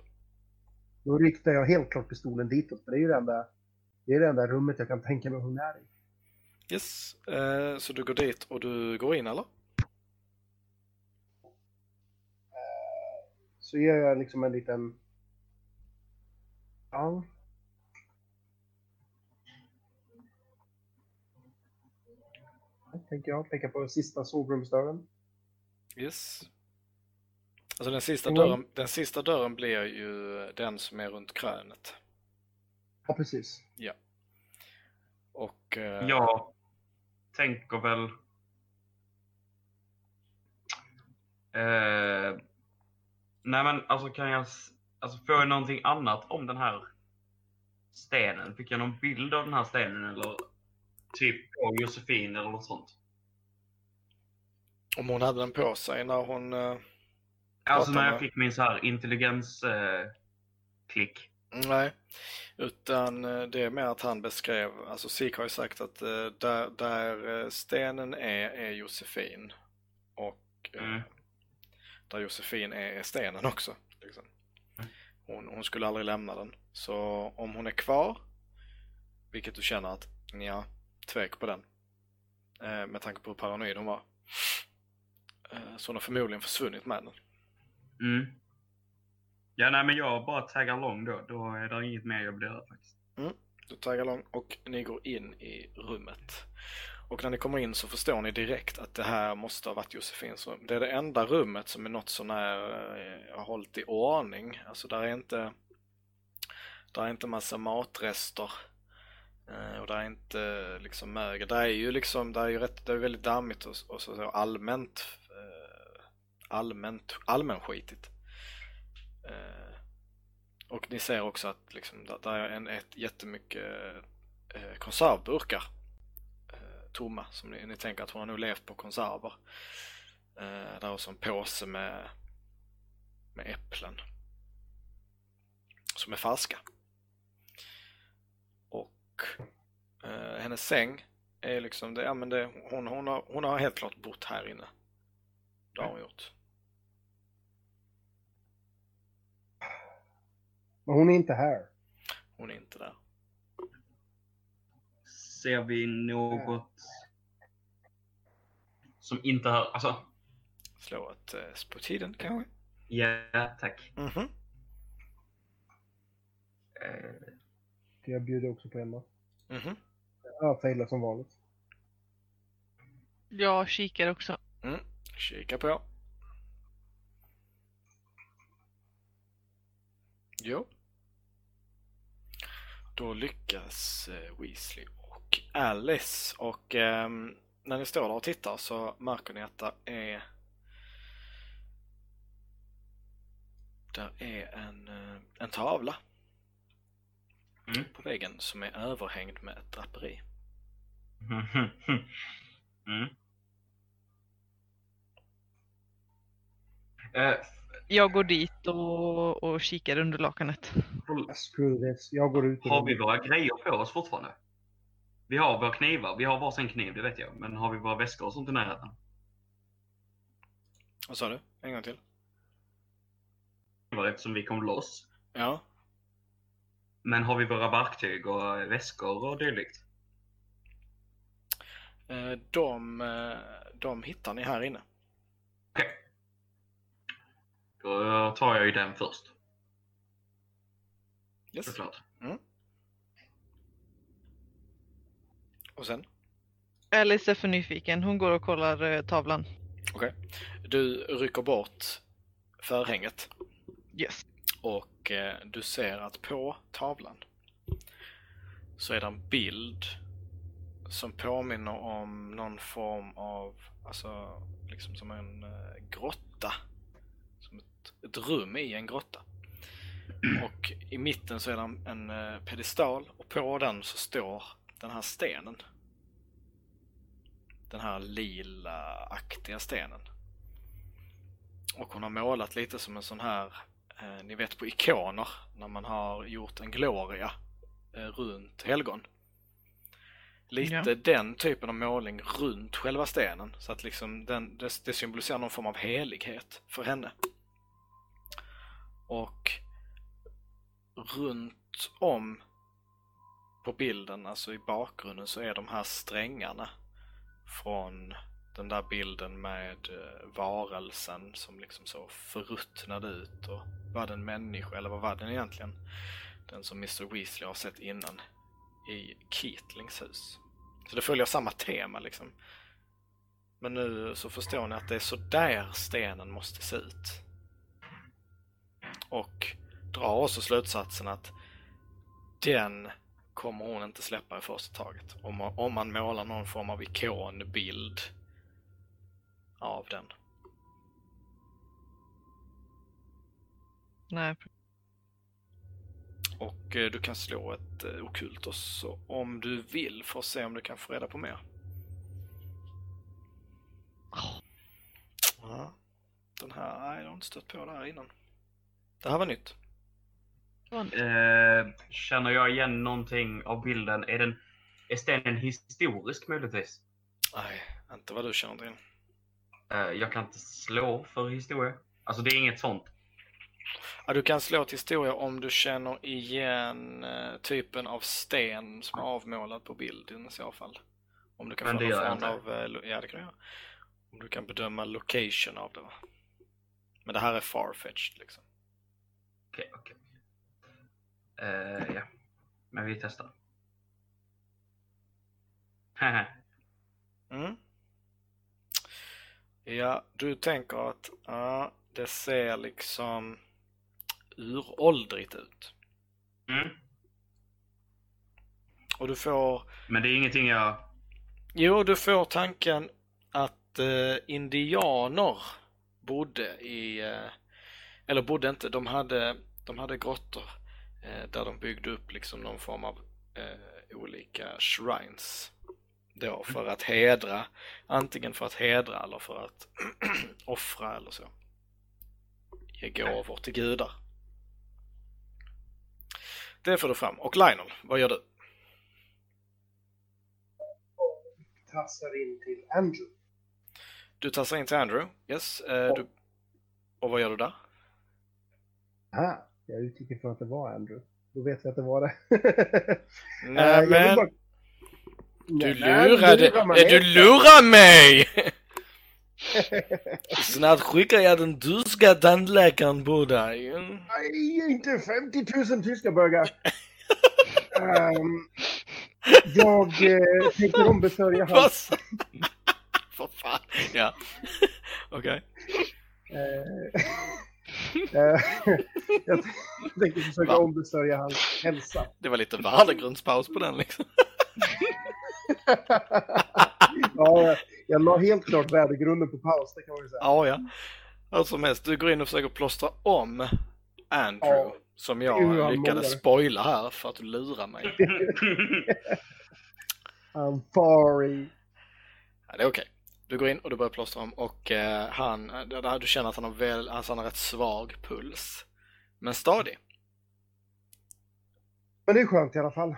då riktar jag helt klart pistolen ditåt. För det är ju det enda, det är det enda rummet jag kan tänka mig hon är i. Yes, eh, så du går dit och du går in eller? Så gör jag liksom en liten... Ja. Tänker jag. Tänka på sista sovrumsdörren. Yes. Alltså den sista, Mm. dörren, den sista dörren blir ju den som är runt krönet. Ja, precis. Och eh, Jag tänker väl... Eh, nej men alltså kan jag... Alltså får jag någonting annat om den här stenen? Fick jag någon bild av den här stenen eller typ på Josefin eller något sånt? Om hon hade den på sig när hon... Eh, Alltså när jag med- fick min så här intelligens eh, nej, utan eh, det är mer att han beskrev, alltså Sik har ju sagt att eh, där, där eh, stenen är, är Josefin. Och eh, Mm. där Josefin är, är stenen också. Liksom. Mm. Hon, hon skulle aldrig lämna den. Så om hon är kvar, vilket du känner att, ja, tvek på den. Eh, med tanke på hur paranoid hon var. Så hon har förmodligen försvunnit med den. Mm. Ja nej men jag bara taggar along då. Då är det inget mer jag vill göra faktiskt. Du taggar along och ni går in i rummet. Och när ni kommer in så förstår ni direkt att det här måste ha varit Josefins rum. Det är det enda rummet som är något sånär eh, hållit i ordning. Alltså där är inte där är inte massa matrester. Eh, och där är inte liksom mögel. Där är ju liksom, där är ju rätt, det är väldigt dammigt och, och så, så allmänt allmänt, allmänskitigt. Eh, och ni ser också att liksom, där, där är en, ett, jättemycket eh, konservburkar eh, tomma. Som ni, ni tänker att hon har nog levt på konserver. Eh, där är också en påse med, med äpplen. Som är färska. Och eh, hennes säng är liksom, det, ja, men det, hon, hon, har, hon har helt klart bott här inne. Det har hon gjort. Men hon är inte här. Hon är inte där. Ser vi något som inte har... Alltså, Slå ett eh, på tiden kanske? ja tack. Mhm. Eh, Jag bjuder också på en då. Mhm. Jag failar som vanligt. Jag kikar också. Kika på. Jo. Då lyckas eh, Weasley och Alice och ehm, när ni står där och tittar så märker ni att det är där är en, eh, en tavla Mm. på väggen som är överhängd med ett draperi. [LAUGHS] mm. Jag går dit och, och kikar under lakanet. håll- Screw this. Jag går ut. har vi våra grejer på oss fortfarande? Vi har våra knivar. Vi har varsin kniv, det vet jag. Men har vi våra väskor och sånt i närheten? Vad sa du? En gång till? Eftersom vi kom loss. Ja. Men har vi våra verktyg och väskor och dylikt? Eh, De, eh, de hittar ni här inne. Okej. Då tar jag ju den först. Yes. Såklart. Och sen? Alice är för nyfiken. Hon går och kollar eh, tavlan. Du rycker bort förhänget Yes. och eh, du ser att på tavlan så är det en bild som påminner om någon form av, alltså liksom som en eh, grotta. Ett, rum i en grotta. Och i mitten så är det en, en eh, pedestal och på den så står den här stenen. Den den här lila-aktiga stenen. Och hon har målat lite som en sån här, eh, ni vet på ikoner, när man har gjort en gloria eh, runt helgon. Lite Ja. den typen av målning runt själva stenen. Så att liksom den, det, det symboliserar någon form av helighet för henne. Och runt om på bilden, alltså i bakgrunden, så är de här strängarna från den där bilden med eh, varelsen som liksom så förruttnade ut och var den människa eller vad var den egentligen? Den som Mr Weasley har sett innan i Keatlings hus. Så det följer samma tema liksom. Men nu så förstår ni att det är så där stenen måste se ut. Och drar också slutsatsen att den kommer hon inte släppa i första taget. Om man, om man målar någon form av ikonbild av den. Nej, Och eh, du kan slå ett eh, Occultus om du vill för att se om du kan få reda på mer. Ja. Den här, nej jag har inte stött på det här innan. Det här var nytt. Eh, känner jag igen någonting av bilden? Är, den, är stenen historisk möjligtvis? Nej, inte vad du känner till. Eh, jag kan inte slå för historia. Alltså det är inget sånt. Ja, du kan slå ett historia om du känner igen eh, typen av sten som är avmålad på bilden i så fall. Om du kan Men få det någon av... eh, Ja, det kan jag. Om du kan bedöma location av det. va? Men det här är farfetched liksom. Okej, okej. Eh, ja. Men vi testar. Mm. Ja, du tänker att ja, det ser liksom uråldrigt ut. mm. Och du får Men det är ingenting jag... Jo, du får tanken att eh, indianer bodde i, eh, eller bodde inte, de hade, de hade grottor eh, där de byggde upp liksom någon form av eh, olika shrines. Då för att hedra, antingen för att hedra eller för att [CLEARS THROAT] offra eller så. Ge gåvor till gudar. Det får du fram. Och Lionel, vad gör du? Tassar in till Andrew. Du tassar in till Andrew, yes. Eh, du... Och vad gör du där? Aha, jag utgick ifrån att det var Andrew. Då vet vi att det var det. [LAUGHS] Eh, Nej vill men, bara- du Nej, nej, lurade, mig eh, du lurar mig! [LAUGHS] Snart skickar jag den tyska tandläkaren på dig. Nej, inte 50 000 tyska burgare. [LAUGHS] Ehm, jag eh, tänker ombesörja hans... För fan, ja. Okej. Eh, eh, [LAUGHS] jag tänker försöka Va? ombesörja hans hälsa. Det var lite värdegrundspaus på den liksom. [LAUGHS] ja, jag la helt klart värdegrunden på paus, det kan man ju säga. Ja, ja. Hur som helst, du går in och försöker plåstra om Andrew. Ja. Som jag lyckades spoila här för att du lurar mig. [LAUGHS] I'm sorry. Ja, det är okej. Du går in och du börjar plåstra om och eh, han, där, du känner att han har, väl, alltså han har rätt svag puls. Men stadig. Men det är skönt i alla fall.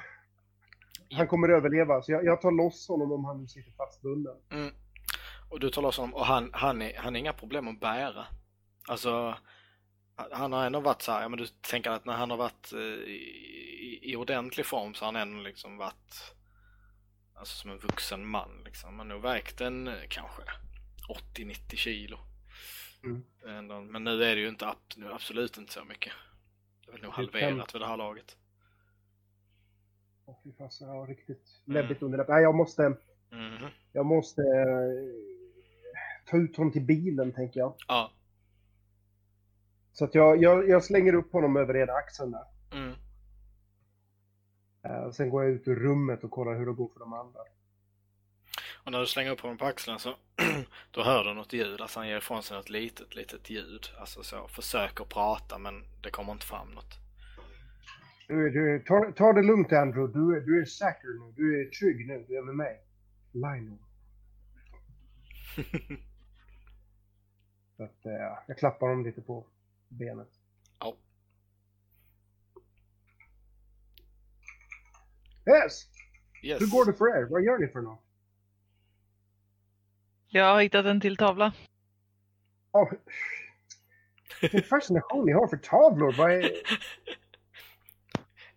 Han kommer överleva, så jag, jag tar loss honom om han nu sitter fastbunden. Mm. Och du tar loss honom och han, han, är, han har inga problem att bära. Alltså, han har ändå varit så här, ja men du tänker att när han har varit eh, i, i ordentlig form så har han ändå liksom varit alltså som en vuxen man liksom. Han har nog vägt en eh, kanske 80-90 kilo. Mm. Men nu är det ju inte nu absolut inte så mycket. Det är väl nog halverat vid det här laget. Åh, fy fasen, jag har riktigt läbbigt underläpp. Nej, jag måste, Mhm. jag måste eh, ta ut honom till bilen, tänker jag. Ja. Så att jag, jag, jag slänger upp honom över ena axeln där. Mm. Eh, sen går jag ut ur rummet och kollar hur det går för de andra. Och när du slänger upp honom på axeln så [CLEARS THROAT] då hör du något ljud, alltså han ger ifrån sig något litet, litet ljud. Alltså så, försöker prata men det kommer inte fram något. Du, du, ta, ta det lugnt Andrew, du, är- du är säker nu, du är trygg nu, du är med mig. Lionel. [LAUGHS] Så att, eh, jag klappar dem lite på benet. Ja. Yes! Yes. Hur går det för er? Vad gör ni för något? Jag har hittat en till tavla. Oh, vilken fascination ni har för tavlor. Vad är... [LAUGHS]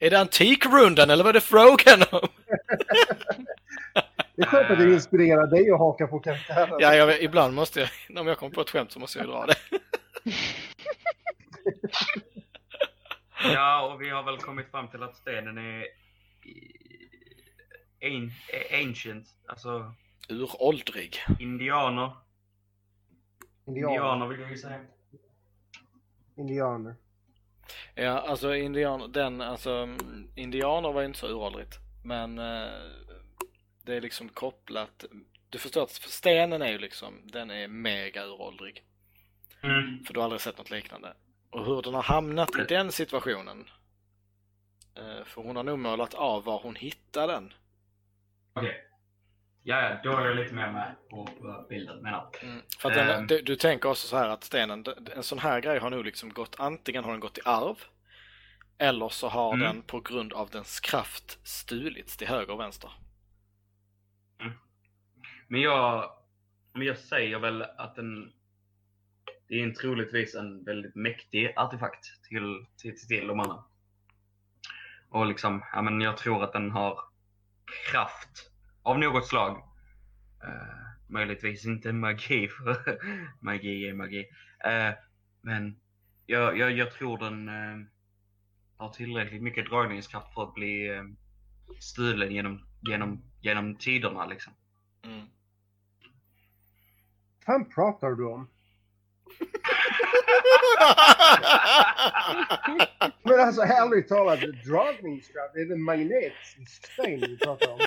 Är det Antikrundan eller vad är det frågan om? Det är skönt att det inspirerar dig att haka på karaktären. Ja, jag, ibland måste jag, om jag kommer på ett skämt så måste jag dra det. [LAUGHS] Ja, och vi har väl kommit fram till att stenen är ancient, alltså Uråldrig. indianer. Indianer. Indianer vill jag ju säga. Indianer. Ja, alltså indianer, den, alltså indianer var ju inte så uråldrigt. Men eh, det är liksom kopplat, du förstår att stenen är ju liksom, den är mega uråldrig. Mm. För du har aldrig sett något liknande. Och hur den har hamnat i den situationen. Eh, För hon har nog målat av var hon hittade den. Okej. Ja, ja, då är jag lite mer med på på bilden, menar. Mm. För att den, Ehm. du, du tänker också så här att stenen, en sån här grej har nog liksom gått, antingen har den gått i arv. Eller så har Mm. den på grund av dens kraft stulits till höger och vänster. Men jag, men jag säger väl att den, det är en troligtvis en väldigt mäktig artefakt till, till, till, till de andra. Och liksom, ja men jag tror att den har kraft av något slag. Eh, möjligtvis inte magi, [LAUGHS] för magi är magi. Eh, men jag, jag, jag tror den eh, har tillräckligt mycket dragningskraft för att bli eh, stulen genom, genom, genom tiderna liksom. Mm. fan pratar du om? [LAUGHS] Men alltså ärligt talat, dragningskraft, är det magnetsystem vi pratar om?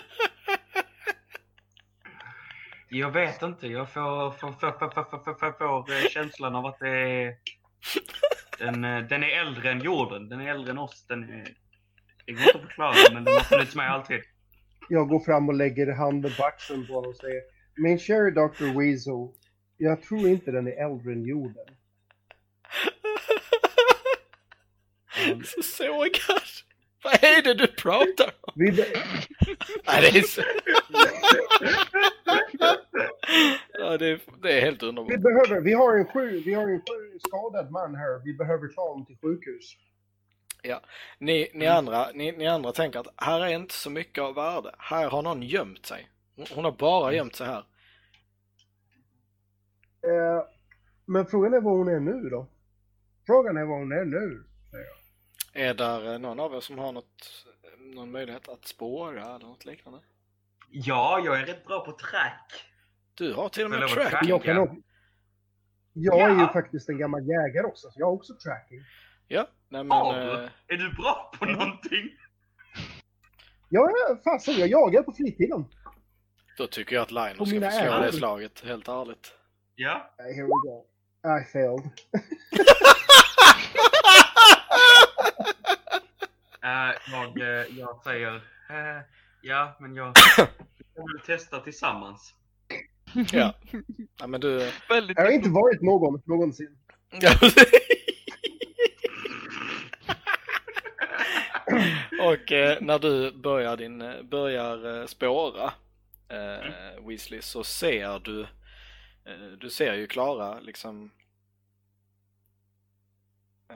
Jag vet inte. Jag får, får, får, får, får, får, får eh, känslan av att det är... Den, eh, den är äldre än jorden. Den är äldre än oss. Den är... Det går inte att förklara, men den har funnits med alltid. Jag går fram och lägger handen på axeln på honom och säger Min kära Dr. Weasel, jag tror inte den är äldre än jorden. Så [LAUGHS] sågad! Vad är det du pratar om? Vi be- [LAUGHS] Nej, det är så... ja, det, är, det är helt Vi underbart. behöver, vi har en sju, vi har en sju skadad man här. Vi behöver ta honom till sjukhus. Ni, ni, andra, ni, ni andra tänker att här är inte så mycket av värde. Här har någon gömt sig. Hon- Hon har bara gömt sig här. Eh, men frågan är var hon är nu då? Frågan är var hon är nu. Är där eh, någon av er som har något, någon möjlighet att spåra eller något liknande? Ja, jag är rätt bra på track. Du har till och med vad tracking. Jag kan Ja. också, jag är ju Ja. faktiskt en gammal jägare också, så jag har också tracking. Ja, nej men... Eh, Är du bra på någonting? Ja, fasen, jag jagar på fritiden. Då tycker jag att På ska få slå det slaget, helt ärligt. Ja. Okay, here we go. I failed. [LAUGHS] Eh, jag, eh, jag säger, eh, ja, men jag, jag vill testa tillsammans. Ja. ja men du... Väldigt Jag har inte varit någon någonsin. [LAUGHS] Och eh, när du börjar, din, eh, börjar spåra eh, Weasley så ser du, eh, du ser ju Klara liksom eh,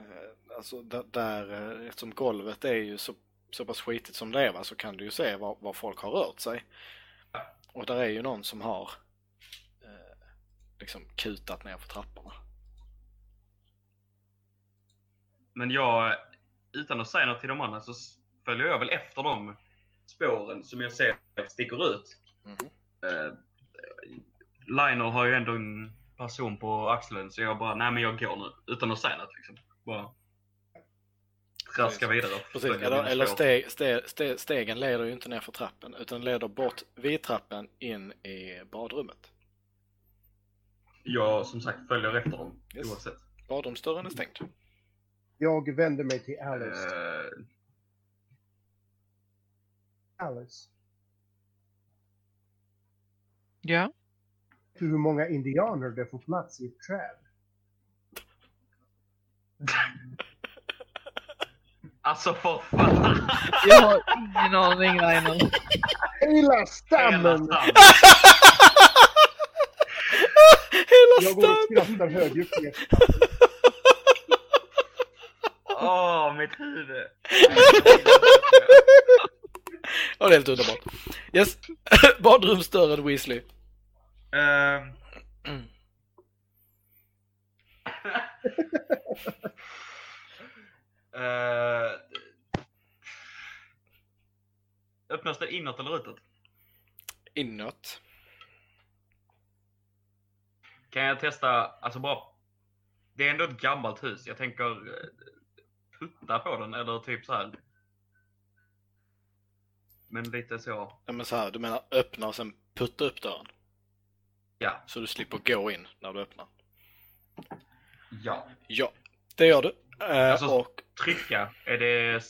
Alltså där, eh, eftersom golvet är ju så, så pass skitigt som det är va, så kan du ju se var, var folk har rört sig. Och där är ju någon som har eh, liksom kutat ner för trapporna. Men jag, utan att säga något till de andra, så följer jag väl efter de spåren som jag ser sticker ut. Mhm. Eh, Liner har ju ändå en person på axeln, så jag bara, nej men jag går nu. Utan att säga något liksom. Bara traska vidare. Precis, eller, eller steg, steg, steg, stegen leder ju inte ner för trappen utan leder bort vid trappen in i badrummet. Jag som sagt följer efter dem Yes. oavsett. Badrumsdörren är stängd. Jag vänder mig till Alice. Eh, Alice. Ja. hur många indianer det får plats i ett träd? [LAUGHS] Alltså för fan! Jag har ingen aning Reinhold. Hela Hela stammen! stammen. Hela Jag går och skrattar högljutt. Åh, mitt huvud. Ja, det är helt underbart. Yes, [LAUGHS] badrumsdörren Weasley. Ehm. [LAUGHS] Eh, öppnas det inåt eller utåt? Inåt. Kan jag testa, alltså bara... Det är ändå ett gammalt hus. Jag tänker eh, putta på den eller typ så här. Men lite så. Ja, men så här, du menar öppna och sen putta upp dörren? Ja. Så du slipper gå in när du öppnar? Ja. Ja, det gör du. Eh, Alltså- och Trycka, är det...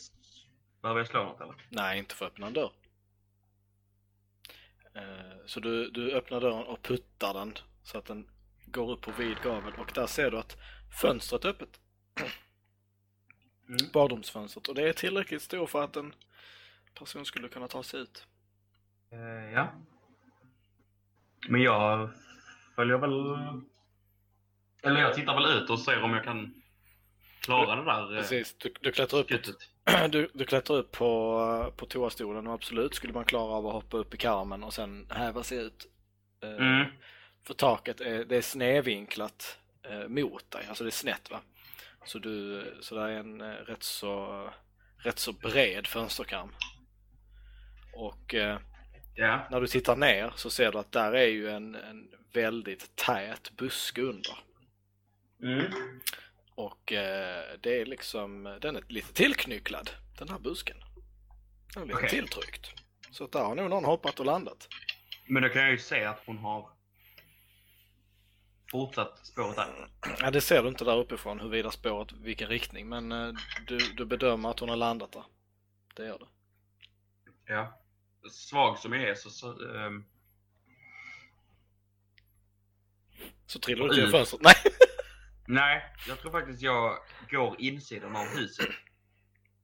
Behöver jag slå något eller? nej, inte för att öppna en dörr. Eh, så du, du öppnar dörren och puttar den så att den går upp på vid gavel och där ser du att fönstret är öppet. Mm. Badrumsfönstret och det är tillräckligt stort för att en person skulle kunna ta sig ut. Eh, ja. Men jag följer väl... Eller jag tittar väl ut och ser om jag kan klara det där eh, Precis, du, du klättrar upp, kuttet. [CLEARS THROAT] du, du klättrar upp på, på toastolen och absolut skulle man klara av att hoppa upp i karmen och sen häva sig ut. Eh, Mm. För taket är, det är snedvinklat eh, mot dig, alltså det är snett va. Så, du, så det är en eh, rätt, så, rätt så bred fönsterkarm. Och eh, Ja. när du tittar ner så ser du att där är ju en, en väldigt tät buske under. Mm. Och eh, det är liksom, den är lite tillknycklad, den här busken. Den är lite Okej. tilltryckt. Så där har nog någon hoppat och landat. Men då kan jag ju se att hon har fortsatt spåret där. [CLEARS THROAT] Ja, det ser du inte där uppifrån huruvida spåret, vilken riktning, men eh, du, du bedömer att hon har landat där. Det gör du. Ja. Svag som jag är så... så ehm, Så trillar du Ut. fönstret. [LAUGHS] Nej! Nej, jag tror faktiskt jag går insidan av huset.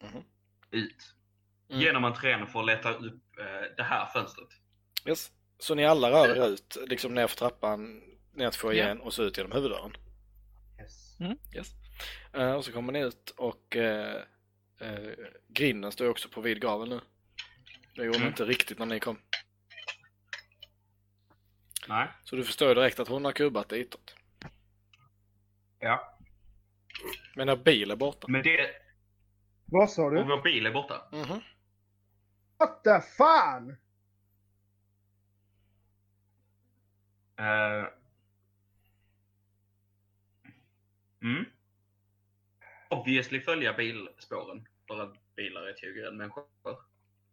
Mhm. Ut. Mm. Genom entrén för att leta upp eh, det här fönstret. Yes. Så ni alla rör er ut, liksom ner för trappan, ner till foajén och så ut genom huvuddörren. Yes. Yes. Eh, och så kommer ni ut och uh, grinden står också på vid gavel nu. Det gjorde Mm. inte riktigt när ni kom. Nej. Så du förstår direkt att hon har kubbat ditåt. Ja. Men när bil är borta. Men det... Vad sa Och du? vår bil är borta. Mhm. What the fan? Eh. Mm. Obviously följa bilspåren. För att bilar är tyngre än människor.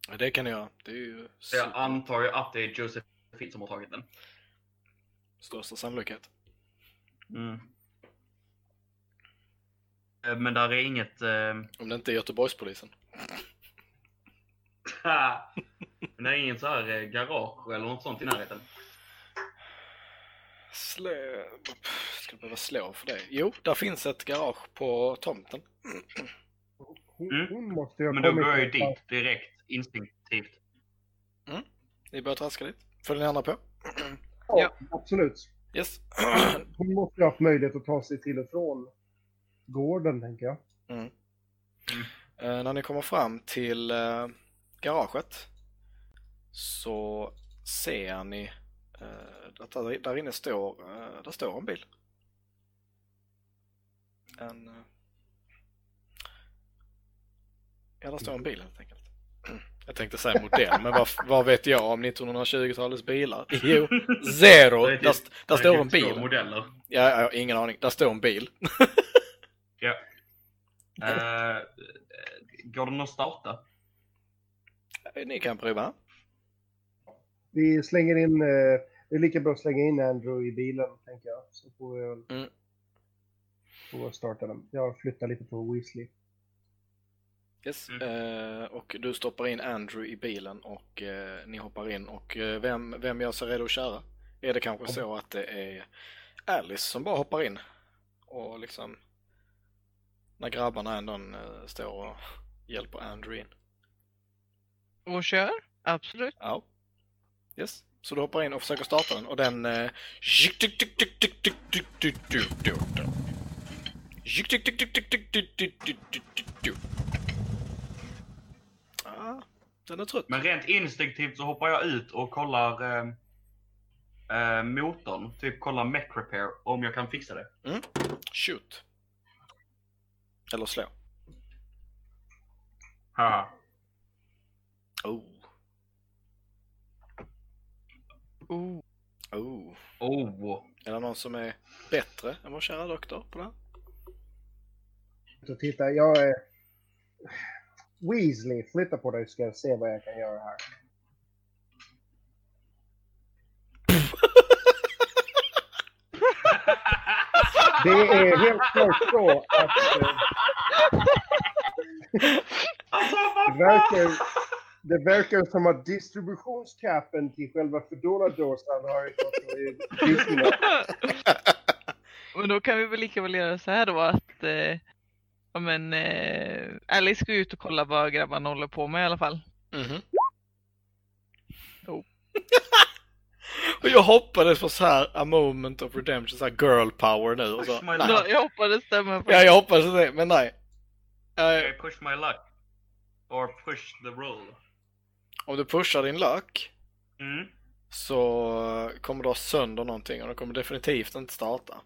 Ja, Det kan göra. Det är ju Så jag antar ju att det är Josephine som har tagit den. största sannolikhet. Mm. Eh, Men där är inget... Eh, Om det inte är Göteborgspolisen. men det är ingen så här eh, garage eller något sånt i närheten. Slå... Ska du behöva slå för det? Jo, där finns ett garage på tomten. Mm. hon måste ju ha Men då går jag ju dit direkt, instinktivt. Ni börjar traska dit. Följer ni andra på? Ja, absolut. Yes. Hon måste ju ha haft möjlighet att ta sig till och från gården, tänker jag. Eh, när ni kommer fram till eh, garaget så ser ni eh, att där, där inne står, eh, där står en bil. En... Eh, ja, där står en bil helt enkelt. [CLEARS THROAT] Jag tänkte säga modell, men vad, vad vet jag om 1920-talets bilar? [LAUGHS] Jo, zero! Typ- Där, där står en bil. modeller. Ja, jag har ingen aning. Där står en bil. [LAUGHS] Ja. [LAUGHS] Eh, går den att starta? Ni kan prova. Vi slänger in... Eh, det är lika bra att slänga in Andrew i bilen, tänker jag. Så får vi väl Mm. får starta den. Jag flyttar lite på Weasley. Yes. Mm. Eh, och du stoppar in Andrew i bilen och eh, ni hoppar in och eh, vem, vem gör sig redo att köra? är det kanske så att det är Alice som bara hoppar in och liksom när grabbarna ändå eh, står och hjälper Andrew in. Och kör, absolut. Ja. Yes. Så du hoppar in och försöker starta den och den... eh, Ja, den är trött. Men rent instinktivt så hoppar jag ut och kollar eh, eh, motorn. Typ kollar mech repair om jag kan fixa det. Shoot. Eller slå. Ha. Oh. Oh. Oh. Oh. Är det någon som är bättre än vår kära doktor på det här? Så titta, jag är... Weasley, flytta på dig ska jag se vad jag kan göra här. Det är helt klart så att eh, det verkar, det verkar som att distributionscapen till själva Foodora-dåsan har gått. [LAUGHS] Men då kan vi väl lika väl göra så här då att eh, ja, men, eh, Alice går ut och kollar vad grabbarna håller på med i alla fall. Mhm. Oh. [LAUGHS] och jag hoppades på så här a moment of redemption, så här girl power nu och så. Push my Nej. Så jag hoppades stämma på Ja, jag hoppades det, men nej. I push my luck. Or push the roll. om du pushar din luck Mm. så kommer du ha sönder någonting och den kommer definitivt inte starta.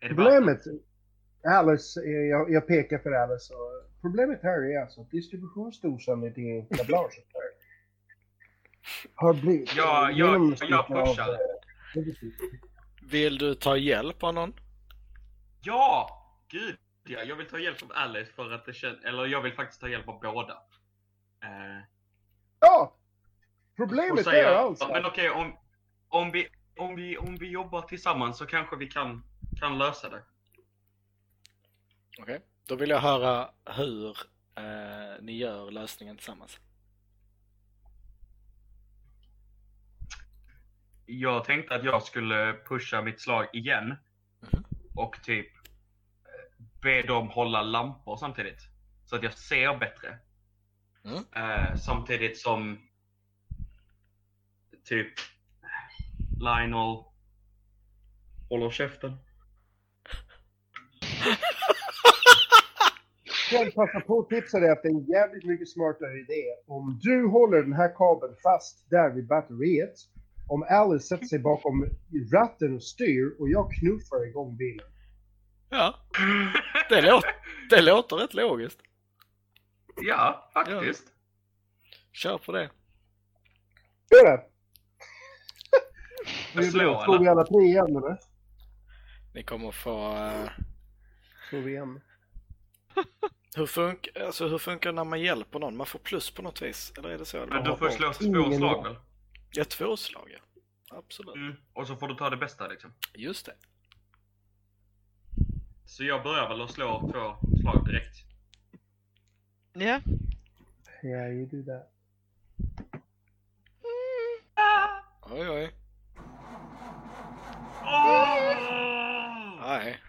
Det. Problemet, Alice, jag, jag pekar för Alice. Och problemet här är alltså att distributionsdosan i det kablaget där har blivit... Ja, jag- jag pushar. av, eh, Vill du ta hjälp av någon? Ja! Gud ja. Jag vill ta hjälp av Alice för att det känns... Eller jag vill faktiskt ta hjälp av båda. Eh, Ja! Problemet säga, är alltså... Men okej, om, om, vi, om, vi, om vi jobbar tillsammans så kanske vi kan, kan lösa det. Okej. Då vill jag höra hur eh, ni gör lösningen tillsammans. Jag tänkte att jag skulle pusha mitt slag igen. Mhm. Och typ eh, be dem hålla lampor samtidigt. Så att jag ser bättre. Mm. Eh, samtidigt som typ Lionel håller käften. [LAUGHS] Vill passa på att tipsa dig att det är en jävligt mycket smartare idé. Om du håller den här kabeln fast där vid batteriet. Om Alice sätter sig bakom ratten och styr och jag knuffar igång bilen. Ja, det låter, det låter rätt logiskt. ja, faktiskt. Kör på det. Gör det! Jag slår, Slår vi alla tre igen eller? Ni kommer få... eh, Slår vi igen? Hur, funk, alltså, hur funkar det när man hjälper någon? Man får plus på något vis? Eller är det så? Men du får slå två slag väl? Ja, två slag ja. Absolut. Mm. Och så får du ta det bästa liksom. Just det. Så jag börjar väl att slå två slag direkt. Ja. Yeah, you do that. Oj, oj. Nej.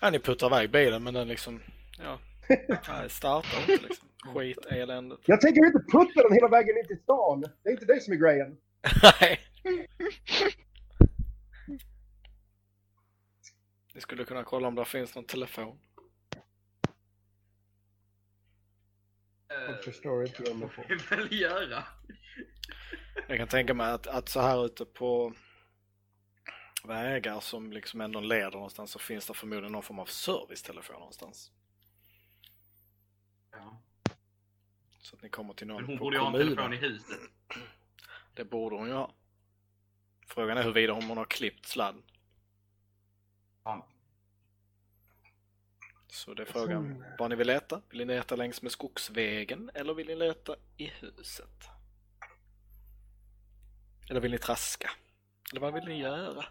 Ja, ni puttar iväg bilen men den liksom... Ja. [LAUGHS] Nej, startar inte liksom. Skit, eländet. Jag tänker inte putta den hela vägen in till stan. Det är inte det som är grejen. Nej. Ni skulle kunna kolla om det finns någon telefon. Jag förstår inte vad man får. Väl göra. Jag kan tänka mig att, att så här ute på vägar som liksom ändå leder någonstans så finns det förmodligen någon form av servicetelefon någonstans. Ja. Så att ni kommer till någon Men hon på borde ju ha en telefon i huset. Det borde hon ju ha. Frågan är huruvida hon har klippt sladden. Ja. Så det är frågan vad ni vill leta. Vill ni leta längs med skogsvägen eller vill ni leta i huset? Eller vill ni traska? Eller vad vill ni göra?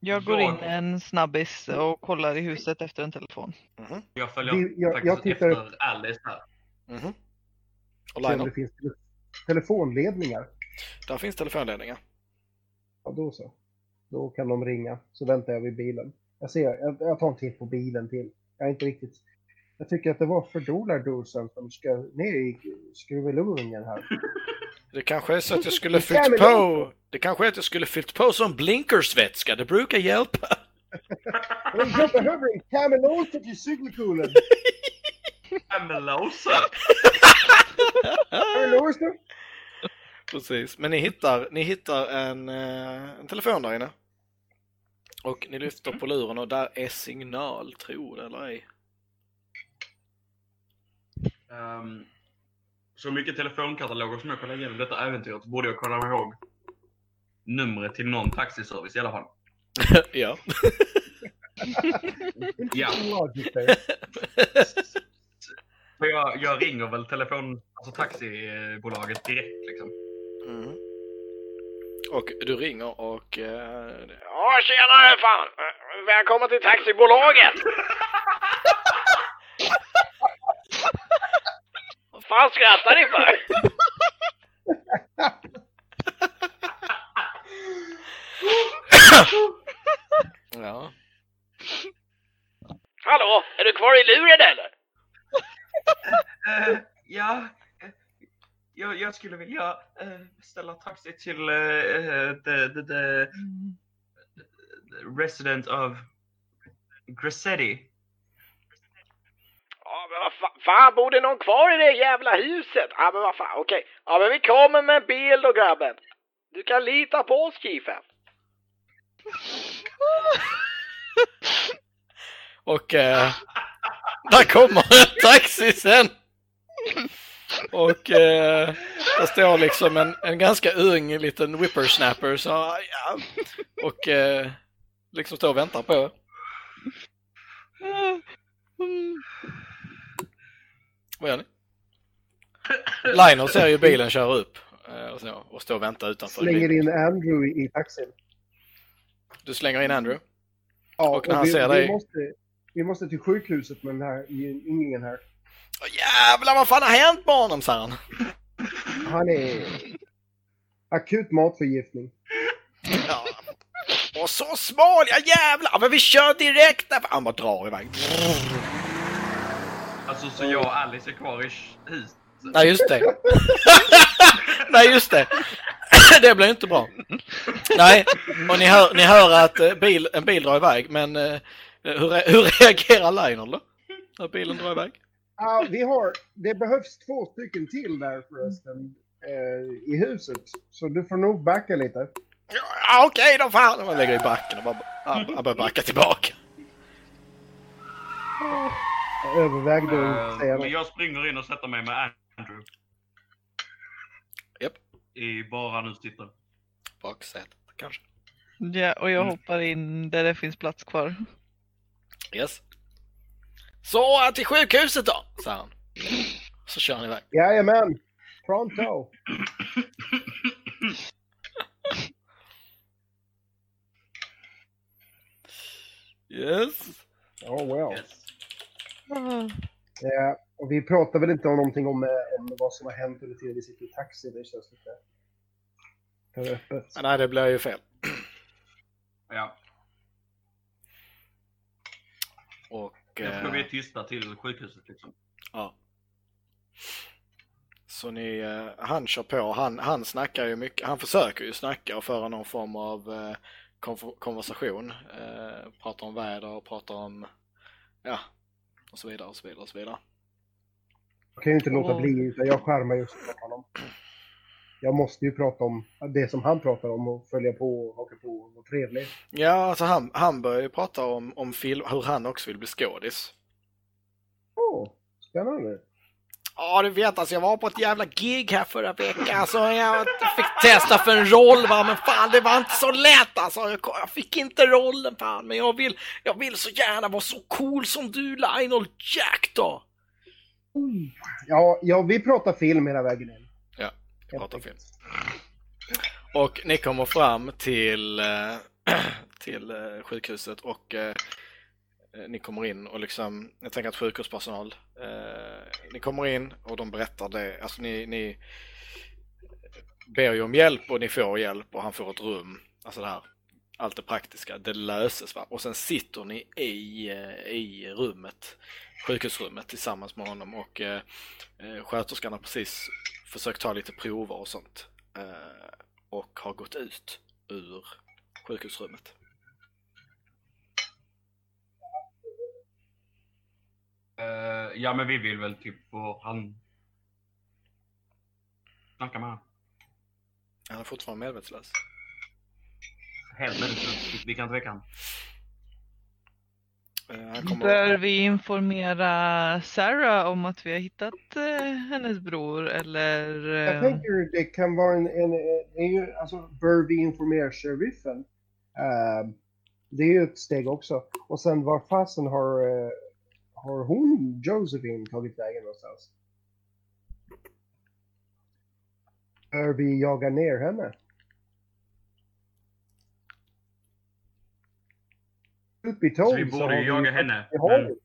Jag går in en snabbis och kollar i huset efter en telefon. Mhm, Jag följer Vi- jag- faktiskt jag tittar- efter Alice här. Och Se om Lionel, det finns tele- telefonledningar. där finns telefonledningar. Ja, då så. Då kan de ringa. Så väntar jag vid bilen. Jag ser, jag, jag tar en titt på bilen till. Jag är inte riktigt... Jag tycker att det var för dåliga dosen som ska ner i skruvelungen här. [LAUGHS] Det kanske är så att jag skulle [LAUGHS] fyllt på, det kanske är att jag skulle fyllt på som blinkersvätska, det brukar hjälpa. [LAUGHS] Men jag behöver en Camelota till cykelkoolen. [LAUGHS] Camelosa! Camelota? Precis, men ni hittar, ni hittar en, eh, en telefon där inne. Och ni lyfter på luren och där är signal, tro det eller ej. Um, så mycket telefonkataloger som jag kollar igenom detta äventyret borde jag komma ihåg numret till någon taxiservice i alla fall. [LAUGHS] ja. [LAUGHS] Ja. För jag, jag ringer väl telefon, alltså taxibolaget direkt liksom. Mm. Och du ringer och... Eh, ja, tjenare fan! Välkommen till taxibolaget! [LAUGHS] Fan skrattar ni för? ja. Hallå, är du kvar i luren eller? Eh, ja, eh, jag, jag skulle vilja uh, ställa taxi till eh, the, the, the, the resident of Grassetti. Men vad fan, fan, bor det någon kvar i det jävla huset? Ja, men vad fan, okej. Ja, men vi kommer med en bil då grabben. Du kan lita på oss, Kiefen. [LAUGHS] Och eh, där kommer en taxi sen. Och eh, där står liksom en, en ganska ung liten whippersnapper så, ja, och eh, liksom står och väntar på er. Vad gör ni? Lionel ser ju bilen köra upp eh, och, så, och står och väntar utanför. Slänger in Andrew i, taxin. Du slänger in Andrew. Ja, Och när han vi, ser vi dig- Måste, vi måste till sjukhuset med den här ynglingen här. Åh, jävlar vad fan har hänt med honom, sa han. Han är akut matförgiftning. Ja. Och så smal, ja jävlar! Men vi kör direkt där! Han bara drar iväg. Alltså så jag och Alice är kvar i huset. Nej, just det. [LAUGHS] Nej, just det. [COUGHS] Det blir inte bra. Nej, och ni hör, ni hör att eh, bil, en bil drar iväg, men eh, hur, hur reagerar Lionel då? När bilen drar iväg? Ja, vi har, det behövs två stycken till där förresten eh, i huset. Så du får nog backa lite. Ja, okej då fan! Man lägger i backen och bara, han, han börjar backa tillbaka. Jag övervägde Eh, att säga men något. jag springer in och sätter mig med Andrew. Japp. I bara han nu sitter. Baksätet kanske. Ja, och jag Mm. hoppar in där det finns plats kvar. Yes. Så till sjukhuset då, sa han. Så kör han iväg. Jajamän! Pronto! Yes. Oh well. Yes. Ja, och vi pratar väl inte om någonting om, eh, om vad som har hänt under tiden vi sitter i taxi. Det känns lite för öppet. Nej, det blir ju fel. Ja, Och... jag tror vi Eh, tysta till sjukhuset liksom. ja. Så ni, eh, han kör på. Han, han snackar ju mycket. Han försöker ju snacka och föra någon form av eh, konversation. Eh, pratar om väder och pratar om... Ja. Och så vidare och så vidare och så vidare. Jag kan ju inte låta bli, utan jag skärmar just honom. Jag måste ju prata om det som han pratar om och följa på och haka på och vara trevlig. Ja, alltså han, han börjar ju prata om, om film, hur han också vill bli skådis. Åh, spännande. Ja, du vet alltså jag var på ett jävla gig här förra veckan så jag fick testa för en roll va, men fan det var inte så lätt alltså. Jag, fick inte rollen fan, men jag vill, jag vill så gärna vara så cool som du Lionel Jack då. Ja, ja, vi pratar film hela vägen in. Ja, vi pratar film. Och ni kommer fram till, eh, [CLEARS THROAT] till eh, sjukhuset och eh, Eh, ni kommer in och liksom, jag tänker att sjukhuspersonal, eh, ni kommer in och de berättar det, alltså ni, ni ber ju om hjälp och ni får hjälp och han får ett rum, alltså det här, allt det praktiska, det löses va. Och sen sitter ni i, eh, i rummet, sjukhusrummet tillsammans med honom och eh, eh, sköterskan har precis försökt ta lite prover och sånt eh, och har gått ut ur sjukhusrummet. Eh, ja, men vi vill väl typ få han... Snacka med honom. Han är fortfarande medvetslös. Helt medvetslös. Vi kan inte väcka honom. Eh, han. Bör vi informera Sarah om att vi har hittat eh, hennes bror eller? Jag tänker det kan vara en, en, det är ju, alltså bör vi informera sheriffen? Det är ju ett steg också. Och sen var fasen har, har hon, Josephine, tagit vägen någonstans? Bör vi jaga ner henne? Så vi borde ju jaga henne. Vi har, Men,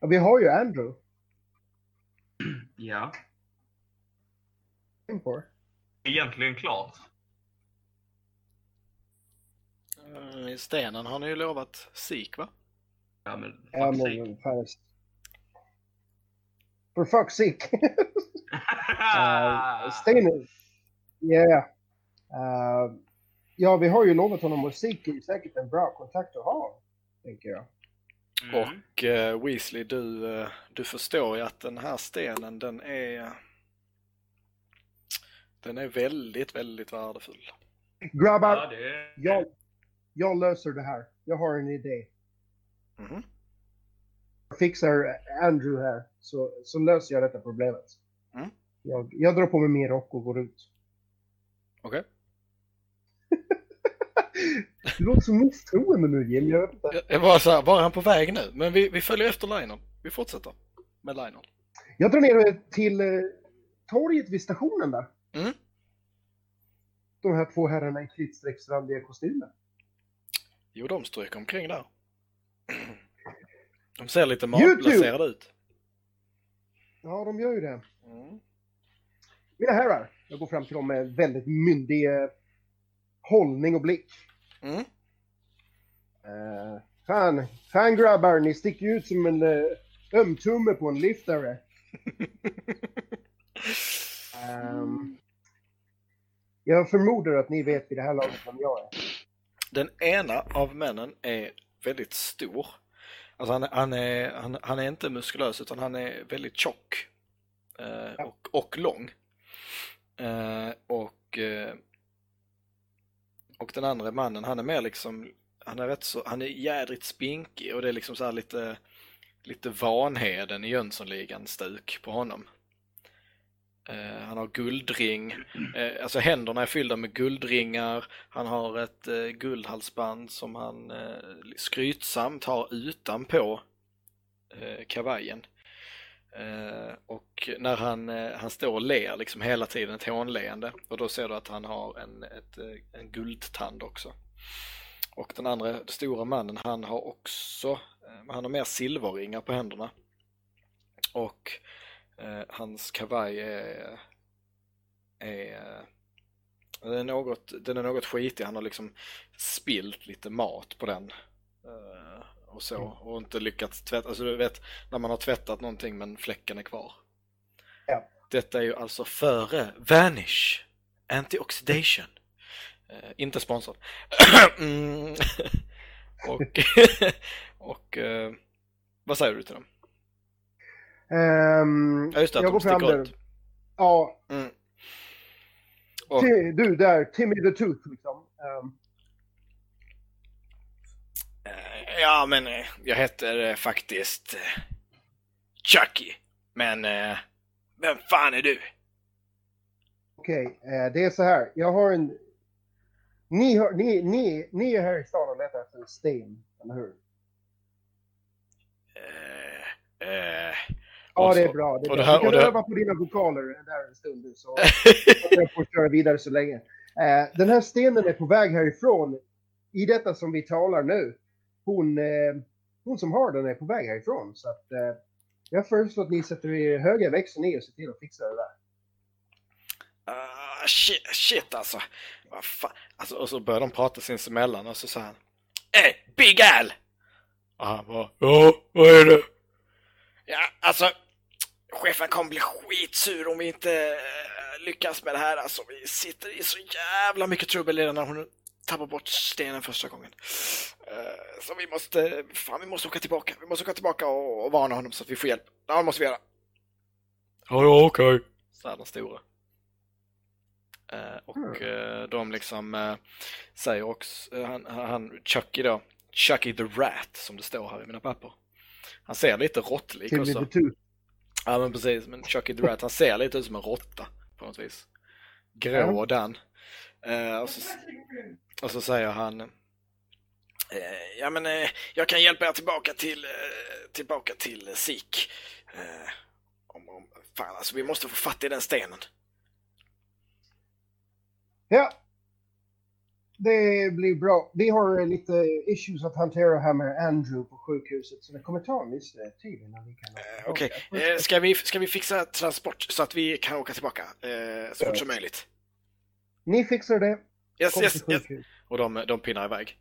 ja, vi har ju Andrew. ja, På. egentligen klart. I stenen har ni ju lovat sik va? Ja, men Ja, fuck men fan. For fuck's sake. Uh, [LAUGHS] Steiner. Yeah. Uh, ja, vi har ju lovat honom musik. Det är säkert en bra kontakt att ha, tänker jag. Mm. Och eh, Weasley, du, eh, du förstår ju att den här stenen den är den är väldigt, väldigt värdefull. Grabbar, Ja, det jag, jag löser det här. Jag har en idé. Mhm. Jag fixar Andrew här, så, så löser jag detta problemet. Mm. Jag, jag drar på mig min rock och går ut. Okej. Du [LAUGHS] låter så misstroende nu Jim. Jag vet inte. Jag- bara så här, var han på väg nu? Men vi, vi följer efter Lionel. Vi fortsätter med Lionel. Jag drar ner till eh, torget vid stationen där. Mm. De här två herrarna i kritstrecksrandiga kostymer. Jo, de stryker omkring där. De ser lite YouTube. matplacerade ut. Ja, de gör ju det. Mm. Mina herrar, jag går fram till dem med väldigt myndig eh, hållning och blick. Mm. Eh, fan, fan grabbar, ni sticker ut som en uh, ömtumme på en liftare. Ehm, jag förmodar att ni vet vid det här laget vem jag är. Den ena av männen är väldigt stor. Alltså han, han, är, han, han är inte muskulös utan han är väldigt tjock. Eh, Ja. och, och lång. Eh, och, eh, och den andra mannen han är mer liksom, han är rätt så, han är jädrigt spinkig och det är liksom så här lite, lite Vanheden i Jönssonligan-stuk på honom. Eh, han har guldring, eh, alltså händerna är fyllda med guldringar, han har ett eh, guldhalsband som han skrytsamt har utanpå kavajen. Och när han, han står och ler liksom hela tiden, ett hånleende, och då ser du att han har en, ett, en guldtand också. Och den andra, stora mannen, han har också, han har mer silverringar på händerna. Och eh, hans kavaj är, är den är, något, den är något skitig, han har liksom spilt lite mat på den. eh, och så, och inte lyckats tvätta, alltså du vet när man har tvättat någonting men fläcken är kvar. Ja. Detta är ju alltså före Vanish Antioxidation. Eh, inte sponsrad. [CLEARS THROAT] mm. [LAUGHS] och [LAUGHS] och eh, vad säger du till dem? Ehm, Ja just det, jag går fram där. ut. Ja, Mm. Och, du där, Timmy the Tooth liksom. Ehm, Eh, Ja, men eh, jag heter eh, faktiskt Chucky. Men vem fan är du? Okej, eh, det är så här. Jag har en... Ni, har, ni, ni, ni är här i stan och letar efter en sten, eller hur? Eh, eh, Ja, det är så- bra. Det är och bra. det här- du kan öva på dina vokaler där en stund nu, så [LAUGHS] jag får köra vidare så länge. Eh, den här stenen är på väg härifrån. I detta som vi talar nu. Hon, eh, hon som har den är på väg härifrån. Så att eh, jag föreslår att ni sätter er höga växeln i och ser till att fixa det där. Uh, shit, shit alltså. Vad fan. alltså. Och så börjar de prata sinsemellan och så säger han. Eh, Big Al! Och han bara, ja, vad är det? Ja, alltså. Chefen kommer bli skitsur om vi inte eh, lyckas med det här. Alltså, vi sitter i så jävla mycket trubbel redan när hon tappar bort stenen första gången. Eh, så vi måste, fan vi måste åka tillbaka. Vi måste åka tillbaka och, och varna honom så att vi får hjälp. Ja, det måste vi göra. Ja, ja, okej. Okay. Här den stora. Eh, och eh, de liksom säger också, han, han, Chucky då, Chucky the Rat som det står här i mina papper. Han ser lite råttlik också. Ja men precis, men Chucky the Rat, han ser lite ut som en råtta på något vis. Grå och den. Eh, och, så, och så säger han eh, Ja men eh, jag kan hjälpa er tillbaka till tillbaka till Sik. om, om, fan alltså vi måste få fatt i den stenen. Ja. Det blir bra. Vi har lite issues att hantera här med Andrew på sjukhuset så det kommer ta en viss tid innan vi kan uh, Okej, okay. uh, ska, vi, ska vi fixa transport så att vi kan åka tillbaka uh, så fort som möjligt? Ni fixar det. Yes, yes, yes. Och de, de pinnar iväg.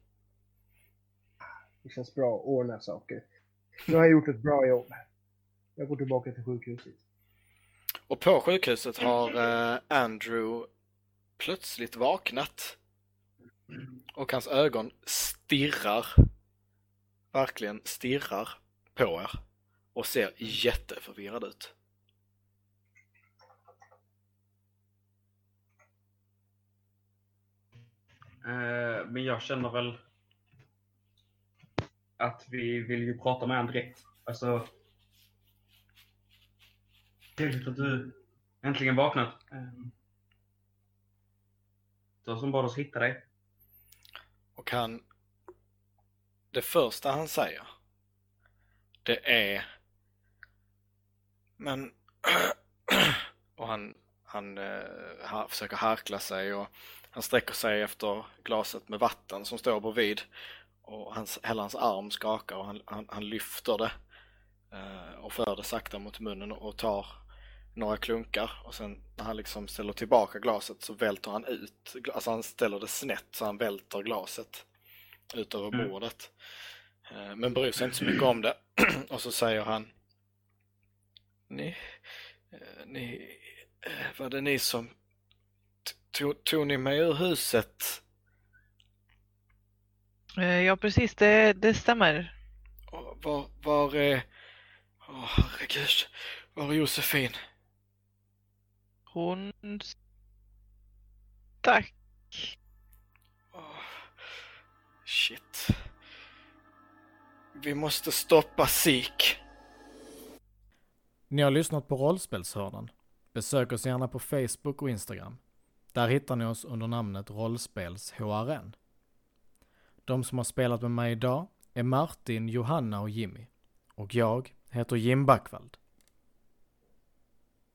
Det känns bra att ordna saker. Nu har jag gjort ett bra jobb. Jag går tillbaka till sjukhuset. Och på sjukhuset har Andrew plötsligt vaknat. Och hans ögon stirrar, verkligen stirrar på er och ser jätteförvirrad ut. Eh, men jag känner väl att vi vill ju prata med honom direkt. Alltså, trevligt att du äntligen vaknat. Eh, var som bad oss hitta dig. Och han... Det första han säger, det är... Men... [CLEARS THROAT] och han, han uh, försöker harkla sig och han sträcker sig efter glaset med vatten som står bredvid. Och hans, hela hans arm skakar och han, han, han lyfter det eh, och för det sakta mot munnen och tar några klunkar och sen när han liksom ställer tillbaka glaset så välter han ut, alltså han ställer det snett så han välter glaset ut över mm. bordet. Mm. Men bryr sig inte så mycket om det. [CLEARS THROAT] och så säger han Ni, eh, ni, eh, var det ni som tog, tog ni mig ur huset? Ja precis, det, det stämmer. Var, var är, åh herregud, var är Josefin? Hon stack. Oh, shit. Vi måste stoppa Sik. Ni har lyssnat på Rollspelshörnan. Besök oss gärna på Facebook och Instagram. Där hittar ni oss under namnet Rollspels HRN. De som har spelat med mig idag är Martin, Johanna och Jimmy. Och jag heter Jim Backvald.